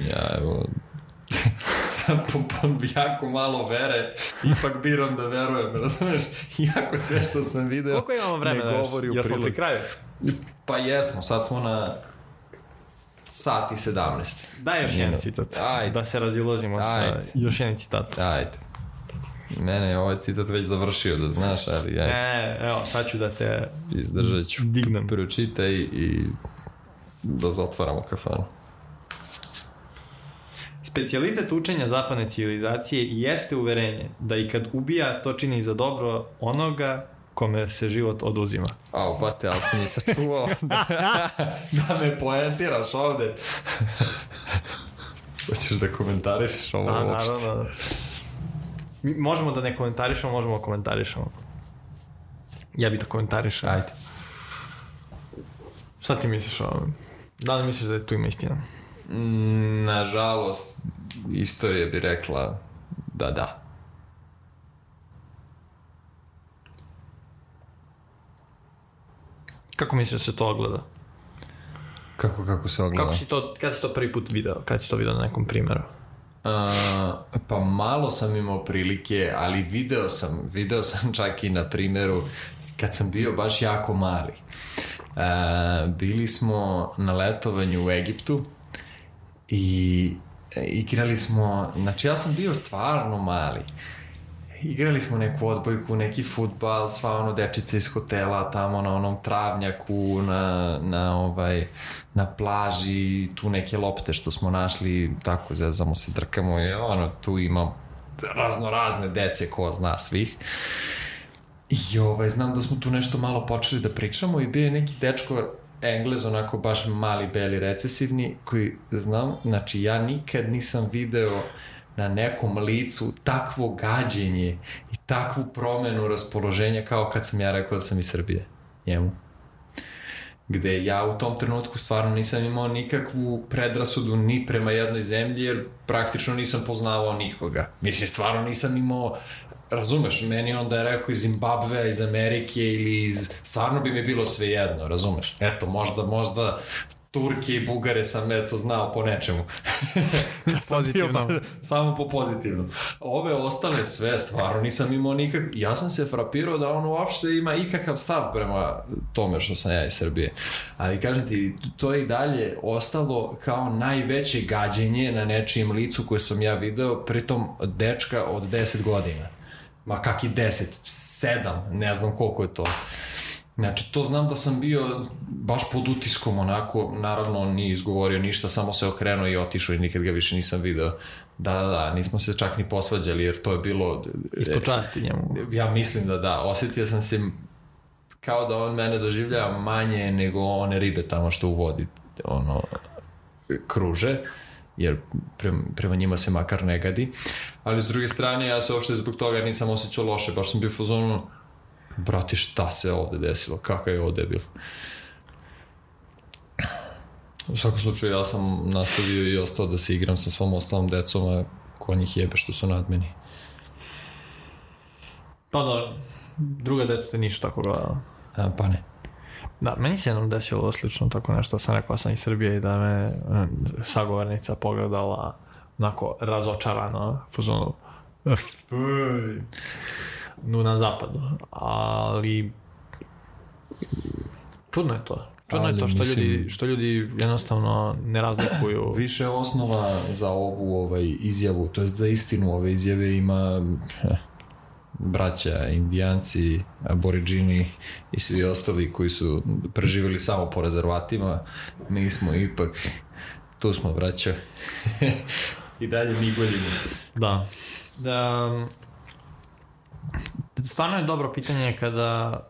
B: Ja, evo, sad po, po jako malo vere, ipak biram da verujem, razumeš? Iako sve što sam video
A: Koliko imamo vremena?
B: ne
A: još?
B: govori u
A: Jesmo
B: prilog.
A: pri kraju?
B: Pa jesmo, sad smo na sat i 17.
A: Daj još jedan citat.
B: Ajde.
A: Da se razilazimo
B: Ajde.
A: sa još jedan citat.
B: Ajde. Mene je ovaj citat već završio, da znaš, ali ja
A: E, evo, sad ću da te
B: izdržat ću.
A: dignem.
B: Pročitaj i da zatvaramo kafanu.
A: Specijalitet učenja zapadne civilizacije jeste uverenje da i kad ubija, to čini za dobro onoga kome se život oduzima.
B: Au, bate, ali si mi sačuvao da, da me poentiraš ovde. Hoćeš da komentarišeš ovo
A: Da,
B: uopšte?
A: naravno. Mi možemo da ne komentarišemo, možemo da komentarišemo. Ja bih da komentarišem.
B: Ajde.
A: Šta ti misliš o ovome? Da li misliš da je tu ima istina?
B: Mm, Nažalost, istorija bi rekla da da.
A: Kako misliš da se to ogleda?
B: Kako, kako se ogleda?
A: Kako si to, kad si to prvi put video? Kad si to video na nekom primjeru?
B: A, pa malo sam imao prilike, ali video sam, video sam čak i na primjeru kad sam bio baš jako mali. A, bili smo na letovanju u Egiptu i igrali smo, znači ja sam bio stvarno mali. Igrali smo neku odbojku, neki futbal, sva ono dečice iz hotela tamo na onom travnjaku, na, na ovaj, na plaži, tu neke lopte što smo našli, tako zezamo se, drkamo i ono, tu imam razno razne dece, ko zna svih. I ovaj, znam da smo tu nešto malo počeli da pričamo i bio je neki dečko Englez, onako baš mali, beli, recesivni, koji znam, znači ja nikad nisam video na nekom licu takvo gađenje i takvu promenu raspoloženja kao kad sam ja rekao da sam iz Srbije njemu gde ja u tom trenutku stvarno nisam imao nikakvu predrasudu ni prema jednoj zemlji, jer praktično nisam poznavao nikoga. Mislim, stvarno nisam imao razumeš, meni onda je rekao iz Zimbabvea, iz Amerike ili iz... Stvarno bi mi bilo sve jedno, razumeš? Eto, možda, možda Turke i Bugare sam eto znao po nečemu.
A: Pozitivno.
B: Bio, samo po pozitivnom. Ove ostale sve stvarno nisam imao nikak... Ja sam se frapirao da on uopšte ima ikakav stav prema tome što sam ja iz Srbije. Ali kažem ti, to je i dalje ostalo kao najveće gađenje na nečijem licu koje sam ja video, pritom dečka od 10 godina. Ma kaki 10, 7, ne znam koliko je to. Znači, to znam da sam bio baš pod utiskom, onako, naravno on nije izgovorio ništa, samo se okrenuo i otišao i nikad ga više nisam video. Da, da, da, nismo se čak ni posvađali, jer to je bilo...
A: Ispod časti njemu.
B: Ja mislim da da, osetio sam se kao da on mene doživljava manje nego one ribe tamo što u vodi, ono, kruže jer prema, prema njima se makar ne gadi. Ali s druge strane, ja se uopšte zbog toga nisam osjećao loše, baš sam bio fazonu, brate, šta se ovde desilo, kakav je ovo debil. U svakom slučaju, ja sam nastavio i ostao da se igram sa svom ostalom decom, a ko njih jebe što su nad meni.
A: Pa da, druga deca te nisu tako gledala.
B: A, pa ne.
A: Da, meni se jednom desilo slično tako nešto, sam rekao sam iz Srbije i da me e, sagovornica pogledala onako razočarano, fuzonu, nu na zapadu, ali čudno je to. Čudno
B: Ali,
A: je to što,
B: mislim-
A: ljudi, što ljudi jednostavno ne razlikuju.
B: Više osnova za ovu ovaj, izjavu, to jest za istinu ove izjave ima eh, braća, indijanci, aboriđini i svi ostali koji su preživjeli samo po rezervatima. Mi smo ipak, tu smo braća. I dalje mi goljimo.
A: Da. da. Stvarno je dobro pitanje kada...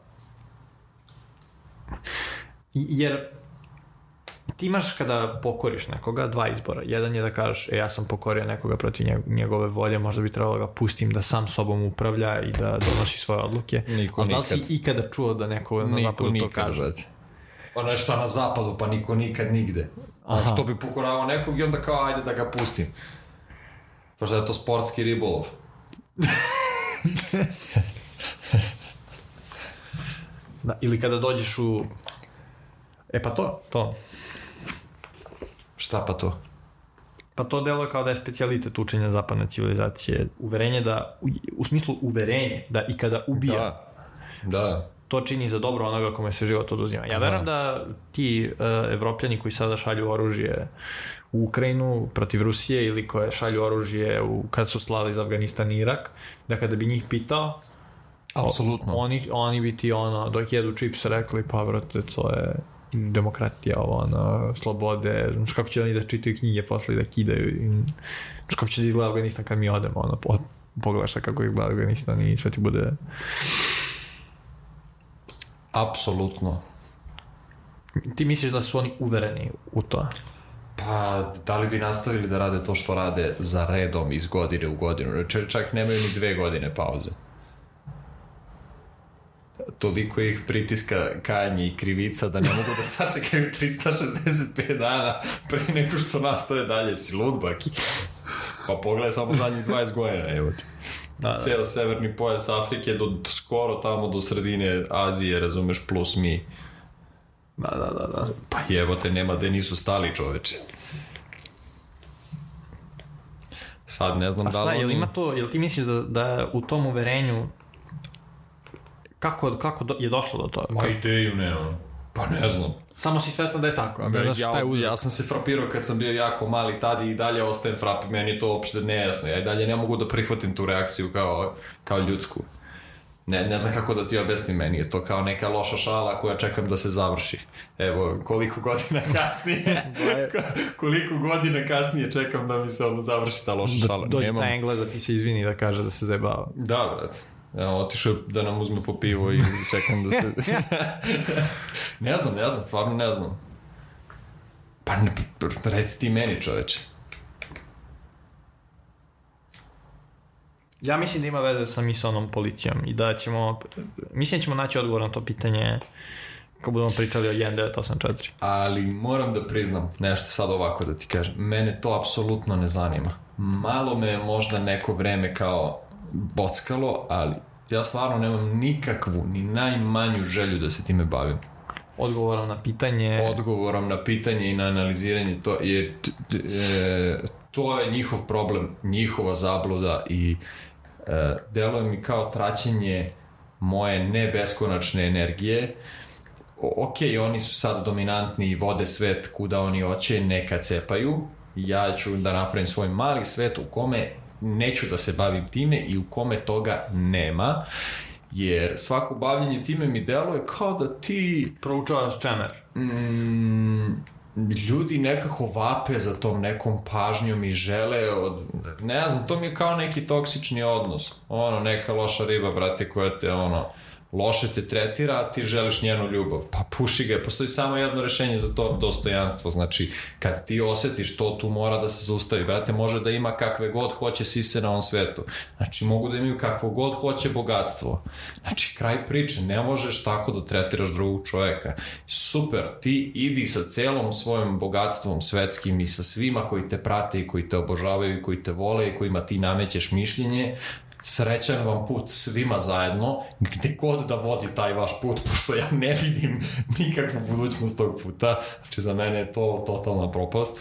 A: Jer ti imaš kada pokoriš nekoga dva izbora. Jedan je da kažeš, e, ja sam pokorio nekoga protiv njeg- njegove volje, možda bi trebalo da ga pustim da sam sobom upravlja i da donosi svoje odluke.
B: Niko
A: Ali da li si ikada čuo da neko na
B: Niko
A: zapadu to kaže?
B: Pa nešto na zapadu, pa niko nikad nigde. A
A: Aha.
B: što bi pokoravao nekog i onda kao, ajde da ga pustim. Pa što je to sportski ribolov.
A: Da, ili kada dođeš u... E pa to, to.
B: Šta pa to?
A: Pa to delo kao da je specijalitet učenja zapadne civilizacije. Uverenje da, u, u smislu uverenje da i kada ubija,
B: Da. Da.
A: to čini za dobro onoga kome se život oduzima. Ja verujem da ti uh, evropljani koji sada šalju oružje u Ukrajinu protiv Rusije ili koje šalju oružje u, kad su slali iz Afganistan i Irak, da kada bi njih pitao,
B: Apsolutno.
A: oni, oni bi ti ono, dok jedu čips rekli, pa vrate, to je demokratija, ono, slobode, znaš kako će oni da čitaju knjige posle i da kidaju, znaš kako će da izgleda Afganistan kad mi odemo, ono, po, pogledaš kako izgleda Afganistan i sve ti bude...
B: Apsolutno.
A: Ti misliš da su oni uvereni u to?
B: Pa, da li bi nastavili da rade to što rade za redom iz godine u godinu? Čak nemaju ni dve godine pauze. Toliko ih pritiska kajanje i krivica da ne mogu da sačekaju 365 dana pre nego što nastave dalje. Si lud, baki. Pa pogledaj samo zadnjih 20 godina, evo ti.
A: Da, da.
B: Ceo severni pojas Afrike do, do skoro tamo do sredine Azije, razumeš, plus mi.
A: Da, da, da, da.
B: Pa jebote, nema gde nisu stali čoveče. Sad ne znam
A: A
B: da
A: šta,
B: li...
A: jel ima to, jel ti misliš da, da u tom uverenju kako, kako do, je došlo do toga?
B: Ma ideju nemam. Pa ne znam.
A: Samo si svestan da je tako.
B: Ja,
A: Da, šta je uzrok?
B: ja sam se frapirao kad sam bio jako mali tad i dalje ostajem frap, meni je to uopšte nejasno. Ja i dalje ne mogu da prihvatim tu reakciju kao, kao ljudsku. Ne, ne znam kako da ti objasnim, meni je to kao neka loša šala koja čekam da se završi. Evo, koliko godina kasnije, koliko godina kasnije čekam da mi se ono završi ta loša šala.
A: Dođe
B: Nemam-
A: taj Englez da ti se izvini da kaže da se zajebava.
B: Da, brat. Ja, otišao je da nam uzme po pivo i čekam da se... ne znam, ne znam, stvarno ne znam. Pa ne, reci ti meni, čoveče.
A: Ja mislim da ima veze sa misalnom policijom i da ćemo, mislim da ćemo naći odgovor na to pitanje kad budemo pričali o 1984.
B: Ali moram da priznam nešto sad ovako da ti kažem. Mene to apsolutno ne zanima. Malo me je možda neko vreme kao bockalo, ali ja stvarno nemam nikakvu, ni najmanju želju da se time bavim.
A: odgovorom na pitanje.
B: Odgovorom na pitanje i na analiziranje to je e, to je njihov problem, njihova zabluda i e, deluje mi kao traćenje moje nebeskonačne energije. ok, oni su sad dominantni i vode svet kuda oni hoće, neka cepaju. Ja ću da napravim svoj mali svet u kome neću da se bavim time i u kome toga nema. Jer svako bavljenje time mi deluje kao da ti...
A: Proučavaš čemer.
B: Mm, ljudi nekako vape za tom nekom pažnjom i žele od, ne znam, to mi je kao neki toksični odnos. Ono, neka loša riba, brate, koja te, ono, loše te tretira, a ti želiš njenu ljubav. Pa puši ga, postoji samo jedno rešenje za to dostojanstvo. Znači, kad ti osetiš to, tu mora da se zaustavi. Brate, može da ima kakve god hoće sise na ovom svetu. Znači, mogu da imaju kakvo god hoće bogatstvo. Znači, kraj priče, ne možeš tako da tretiraš drugog čoveka. Super, ti idi sa celom svojim bogatstvom svetskim i sa svima koji te prate i koji te obožavaju i koji te vole i kojima ti namećeš mišljenje, srećan vam put svima zajedno, gde god da vodi taj vaš put, pošto ja ne vidim nikakvu budućnost tog puta, znači za mene je to totalna propast.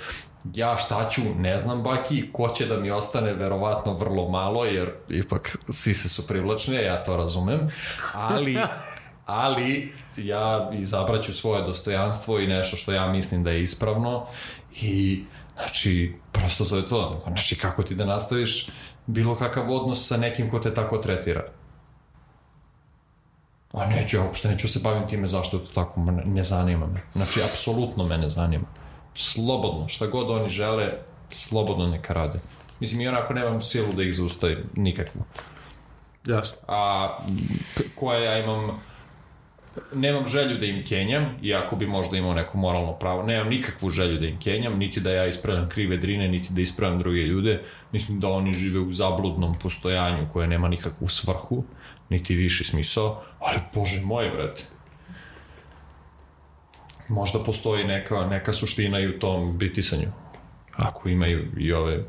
B: Ja šta ću, ne znam baki, ko će da mi ostane, verovatno vrlo malo, jer ipak sise su privlačne, ja to razumem, ali ali ja izabraću svoje dostojanstvo i nešto što ja mislim da je ispravno i znači prosto to je to. Znači kako ti da nastaviš bilo kakav odnos sa nekim ko te tako tretira. A neću, ja uopšte neću se bavim time zašto to tako, ne zanima me. Znači, apsolutno me ne zanima. Slobodno, šta god oni žele, slobodno neka rade. Mislim, i onako nemam silu da ih zaustavim, nikakvu.
A: Jasno.
B: A koje ja imam nemam želju da im kenjam, iako bi možda imao neko moralno pravo, nemam nikakvu želju da im kenjam, niti da ja ispravljam krive drine, niti da ispravljam druge ljude. Mislim da oni žive u zabludnom postojanju koje nema nikakvu svrhu, niti viši smisao, ali bože moj, brate. Možda postoji neka, neka suština i u tom bitisanju. Ako imaju i ove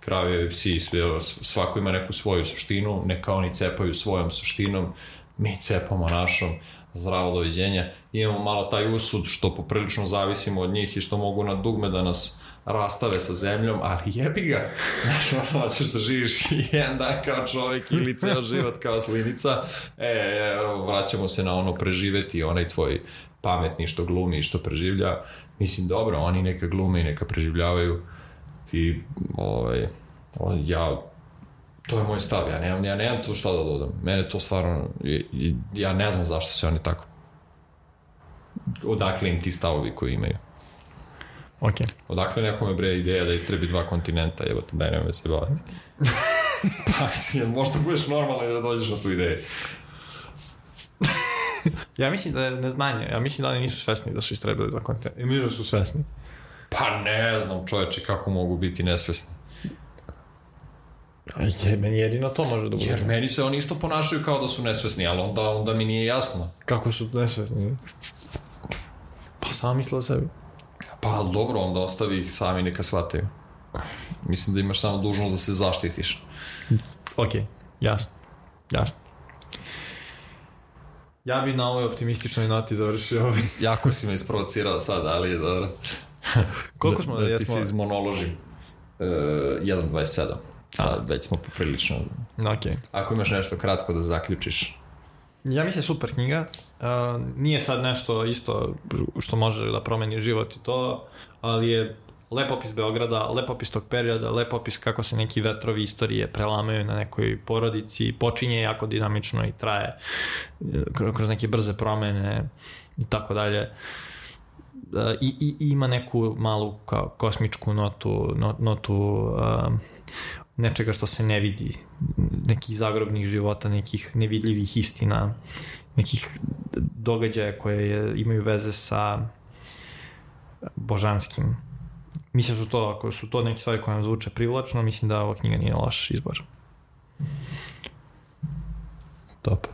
B: krave, psi, sve, svako ima neku svoju suštinu, neka oni cepaju svojom suštinom, mi cepamo našom, zdravo doviđenja. Imamo malo taj usud što poprilično zavisimo od njih i što mogu na dugme da nas rastave sa zemljom, ali jebi ga. Znaš, ono, hoćeš da živiš jedan dan kao čovjek ili ceo život kao slinica. E, vraćamo se na ono preživeti, onaj tvoj pametni što glumi i što preživlja. Mislim, dobro, oni neka glume i neka preživljavaju. Ti, ovaj, ja to je moj stav, ja nemam, ja nemam tu šta da dodam. Mene to stvarno, ja ne znam zašto se oni tako, odakle im ti stavovi koji imaju.
A: Ok.
B: Odakle nekome bre ideja da istrebi dva kontinenta, evo te daj nemoj se bavati. pa, možda budeš normalno da dođeš na tu ideju.
A: ja mislim da je neznanje, ja mislim da oni nisu svesni da su istrebili dva kontinenta. I mislim da su svesni.
B: Pa ne znam čoveče kako mogu biti nesvesni.
A: Je, meni jedino to može da bude.
B: Jer meni se oni isto ponašaju kao da su nesvesni, ali onda, onda mi nije jasno.
A: Kako su nesvesni? Pa sam misle o sebi.
B: Pa dobro, onda ostavi ih sami neka shvataju. Mislim da imaš samo dužnost da se zaštitiš.
A: Ok, jasno. Jasno. Ja bi na ovoj optimističnoj noti završio ovaj.
B: jako si me isprovocirao sad, ali je dobro.
A: Koliko smo
B: da, da ti se izmonoložim? Uh, 1.27. Sad A. već smo poprilično...
A: Ok.
B: Ako imaš nešto kratko da zaključiš.
A: Ja mislim super knjiga. Uh, nije sad nešto isto što može da promeni život i to, ali je lepopis Beograda, lepopis tog perioda, lepopis kako se neki vetrovi istorije prelamaju na nekoj porodici, počinje jako dinamično i traje kroz neke brze promene i tako dalje. I, i, ima neku malu kao kosmičku notu, not, notu uh, nečega što se ne vidi, nekih zagrobnih života, nekih nevidljivih istina, nekih događaja koje je, imaju veze sa božanskim. Mislim da su to, ako su to neke stvari koje nam zvuče privlačno, mislim da ova knjiga nije loš izbor. Top.